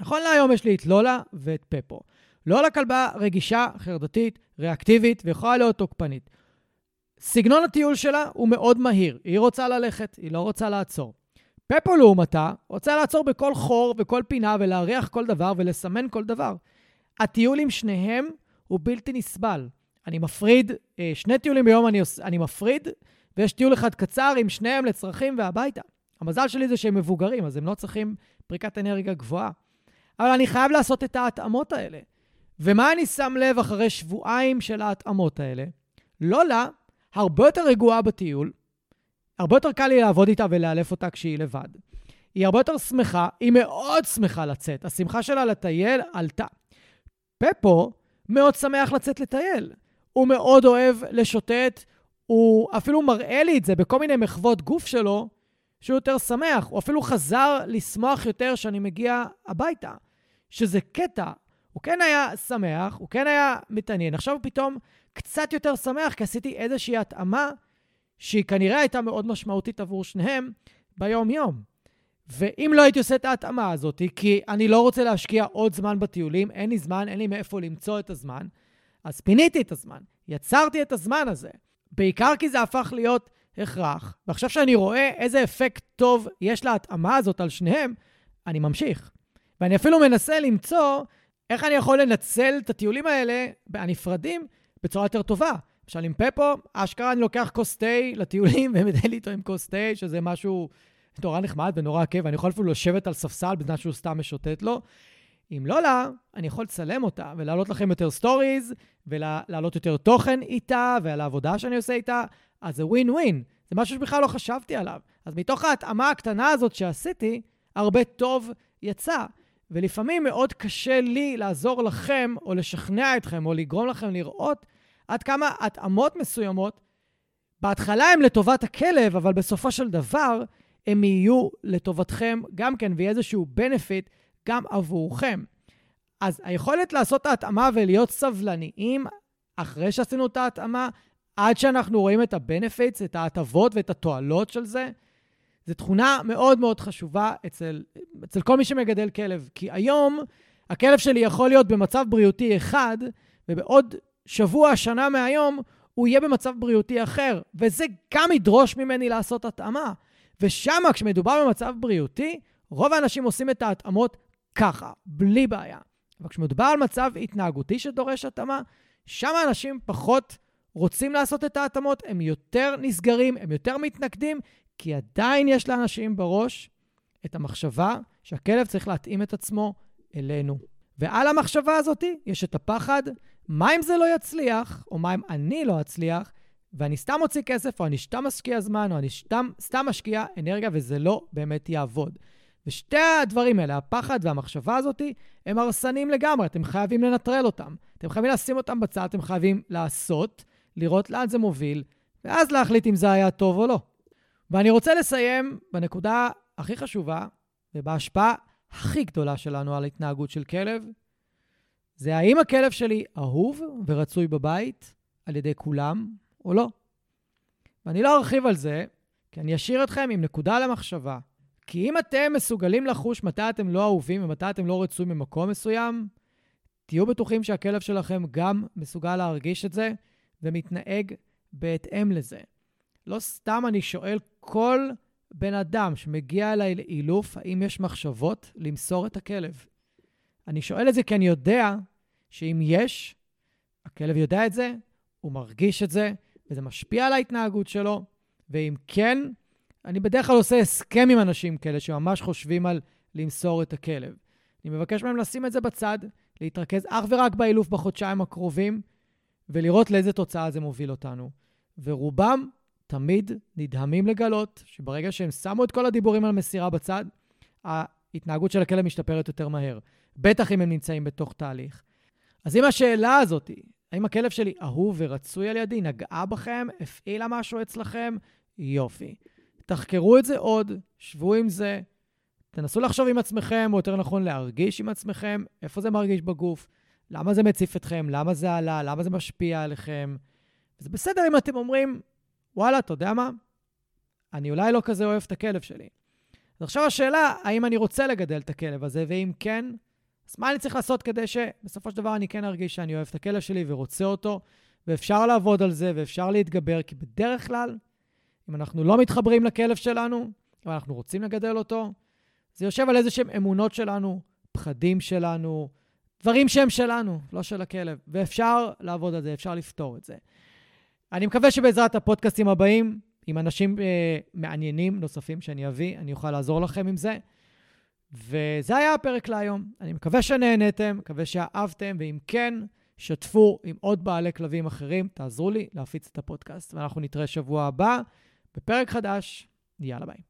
נכון להיום יש לי את לולה ואת פפו. לולה כלבה רגישה, חרדתית, ריאקטיבית ויכולה להיות תוקפנית. סגנון הטיול שלה הוא מאוד מהיר. היא רוצה ללכת, היא לא רוצה לעצור. פפו לעומתה רוצה לעצור בכל חור וכל פינה ולהריח כל דבר ולסמן כל דבר. הטיול עם שניהם הוא בלתי נסבל. אני מפריד, אה, שני טיולים ביום אני, אני מפריד, ויש טיול אחד קצר עם שניהם לצרכים והביתה. המזל שלי זה שהם מבוגרים, אז הם לא צריכים פריקת אנרגיה גבוהה. אבל אני חייב לעשות את ההתאמות האלה. ומה אני שם לב אחרי שבועיים של ההתאמות האלה? לולה הרבה יותר רגועה בטיול, הרבה יותר קל לי לעבוד איתה ולאלף אותה כשהיא לבד. היא הרבה יותר שמחה, היא מאוד שמחה לצאת. השמחה שלה לטייל עלתה. פפו מאוד שמח לצאת לטייל. הוא מאוד אוהב לשוטט, הוא אפילו מראה לי את זה בכל מיני מחוות גוף שלו, שהוא יותר שמח. הוא אפילו חזר לשמוח יותר כשאני מגיע הביתה, שזה קטע. הוא כן היה שמח, הוא כן היה מתעניין. עכשיו פתאום קצת יותר שמח, כי עשיתי איזושהי התאמה שהיא כנראה הייתה מאוד משמעותית עבור שניהם ביום-יום. ואם לא הייתי עושה את ההתאמה הזאת, כי אני לא רוצה להשקיע עוד זמן בטיולים, אין לי זמן, אין לי מאיפה למצוא את הזמן, אז פיניתי את הזמן, יצרתי את הזמן הזה. בעיקר כי זה הפך להיות הכרח, ועכשיו שאני רואה איזה אפקט טוב יש להתאמה הזאת על שניהם, אני ממשיך. ואני אפילו מנסה למצוא איך אני יכול לנצל את הטיולים האלה, הנפרדים, בצורה יותר טובה. למשל עם פפו, אשכרה אני לוקח כוס תה לטיולים ומטייל איתו עם כוס תה, שזה משהו נורא נחמד ונורא כיף, ואני יכול אפילו לשבת על ספסל בזמן שהוא סתם משוטט לו. עם לולה, אני יכול לצלם אותה ולהעלות לכם יותר סטוריז, ולהעלות יותר תוכן איתה, ועל העבודה שאני עושה איתה, אז זה ווין ווין. זה משהו שבכלל לא חשבתי עליו. אז מתוך ההתאמה הקטנה הזאת שעשיתי, הרבה טוב יצא. ולפעמים מאוד קשה לי לעזור לכם, או לשכנע אתכם, או לגרום לכם לראות עד כמה התאמות מסוימות, בהתחלה הן לטובת הכלב, אבל בסופו של דבר הם יהיו לטובתכם גם כן, ויהיה איזשהו benefit גם עבורכם. אז היכולת לעשות ההתאמה ולהיות סבלניים אחרי שעשינו את ההתאמה, עד שאנחנו רואים את ה-benefits, את ההטבות ואת התועלות של זה, זו תכונה מאוד מאוד חשובה אצל, אצל כל מי שמגדל כלב. כי היום הכלב שלי יכול להיות במצב בריאותי אחד, ובעוד שבוע, שנה מהיום, הוא יהיה במצב בריאותי אחר. וזה גם ידרוש ממני לעשות התאמה. ושם, כשמדובר במצב בריאותי, רוב האנשים עושים את ההתאמות ככה, בלי בעיה. אבל כשמדובר על מצב התנהגותי שדורש התאמה, שם אנשים פחות רוצים לעשות את ההתאמות, הם יותר נסגרים, הם יותר מתנגדים, כי עדיין יש לאנשים בראש את המחשבה שהכלב צריך להתאים את עצמו אלינו. ועל המחשבה הזאת יש את הפחד, מה אם זה לא יצליח, או מה אם אני לא אצליח, ואני סתם מוציא כסף, או אני סתם משקיע זמן, או אני סתם, סתם משקיע אנרגיה, וזה לא באמת יעבוד. ושתי הדברים האלה, הפחד והמחשבה הזאת, הם הרסניים לגמרי, אתם חייבים לנטרל אותם. אתם חייבים לשים אותם בצד, אתם חייבים לעשות, לראות לאן זה מוביל, ואז להחליט אם זה היה טוב או לא. ואני רוצה לסיים בנקודה הכי חשובה, ובהשפעה הכי גדולה שלנו על התנהגות של כלב, זה האם הכלב שלי אהוב ורצוי בבית על ידי כולם או לא. ואני לא ארחיב על זה, כי אני אשאיר אתכם עם נקודה למחשבה. כי אם אתם מסוגלים לחוש מתי אתם לא אהובים ומתי אתם לא רצויים במקום מסוים, תהיו בטוחים שהכלב שלכם גם מסוגל להרגיש את זה ומתנהג בהתאם לזה. לא סתם אני שואל כל בן אדם שמגיע אליי לאילוף, האם יש מחשבות למסור את הכלב. אני שואל את זה כי אני יודע שאם יש, הכלב יודע את זה, הוא מרגיש את זה, וזה משפיע על ההתנהגות שלו, ואם כן, אני בדרך כלל עושה הסכם עם אנשים כאלה שממש חושבים על למסור את הכלב. אני מבקש מהם לשים את זה בצד, להתרכז אך ורק באילוף בחודשיים הקרובים, ולראות לאיזה תוצאה זה מוביל אותנו. ורובם תמיד נדהמים לגלות שברגע שהם שמו את כל הדיבורים על מסירה בצד, ההתנהגות של הכלב משתפרת יותר מהר. בטח אם הם נמצאים בתוך תהליך. אז אם השאלה הזאת, האם הכלב שלי אהוב ורצוי על ידי, נגעה בכם, הפעילה משהו אצלכם, יופי. תחקרו את זה עוד, שבו עם זה, תנסו לחשוב עם עצמכם, או יותר נכון להרגיש עם עצמכם, איפה זה מרגיש בגוף, למה זה מציף אתכם, למה זה עלה, למה זה משפיע עליכם. זה בסדר אם אתם אומרים, וואלה, אתה יודע מה? אני אולי לא כזה אוהב את הכלב שלי. אז עכשיו השאלה, האם אני רוצה לגדל את הכלב הזה, ואם כן, אז מה אני צריך לעשות כדי שבסופו של דבר אני כן ארגיש שאני אוהב את הכלב שלי ורוצה אותו, ואפשר לעבוד על זה ואפשר להתגבר, כי בדרך כלל, אם אנחנו לא מתחברים לכלב שלנו, אבל אנחנו רוצים לגדל אותו, זה יושב על איזה שהם אמונות שלנו, פחדים שלנו, דברים שהם שלנו, לא של הכלב. ואפשר לעבוד על זה, אפשר לפתור את זה. אני מקווה שבעזרת הפודקאסטים הבאים, עם אנשים אה, מעניינים נוספים שאני אביא, אני אוכל לעזור לכם עם זה. וזה היה הפרק להיום. אני מקווה שנהניתם, מקווה שאהבתם, ואם כן, שתפו עם עוד בעלי כלבים אחרים, תעזרו לי להפיץ את הפודקאסט. ואנחנו נתראה שבוע הבא בפרק חדש. יאללה ביי.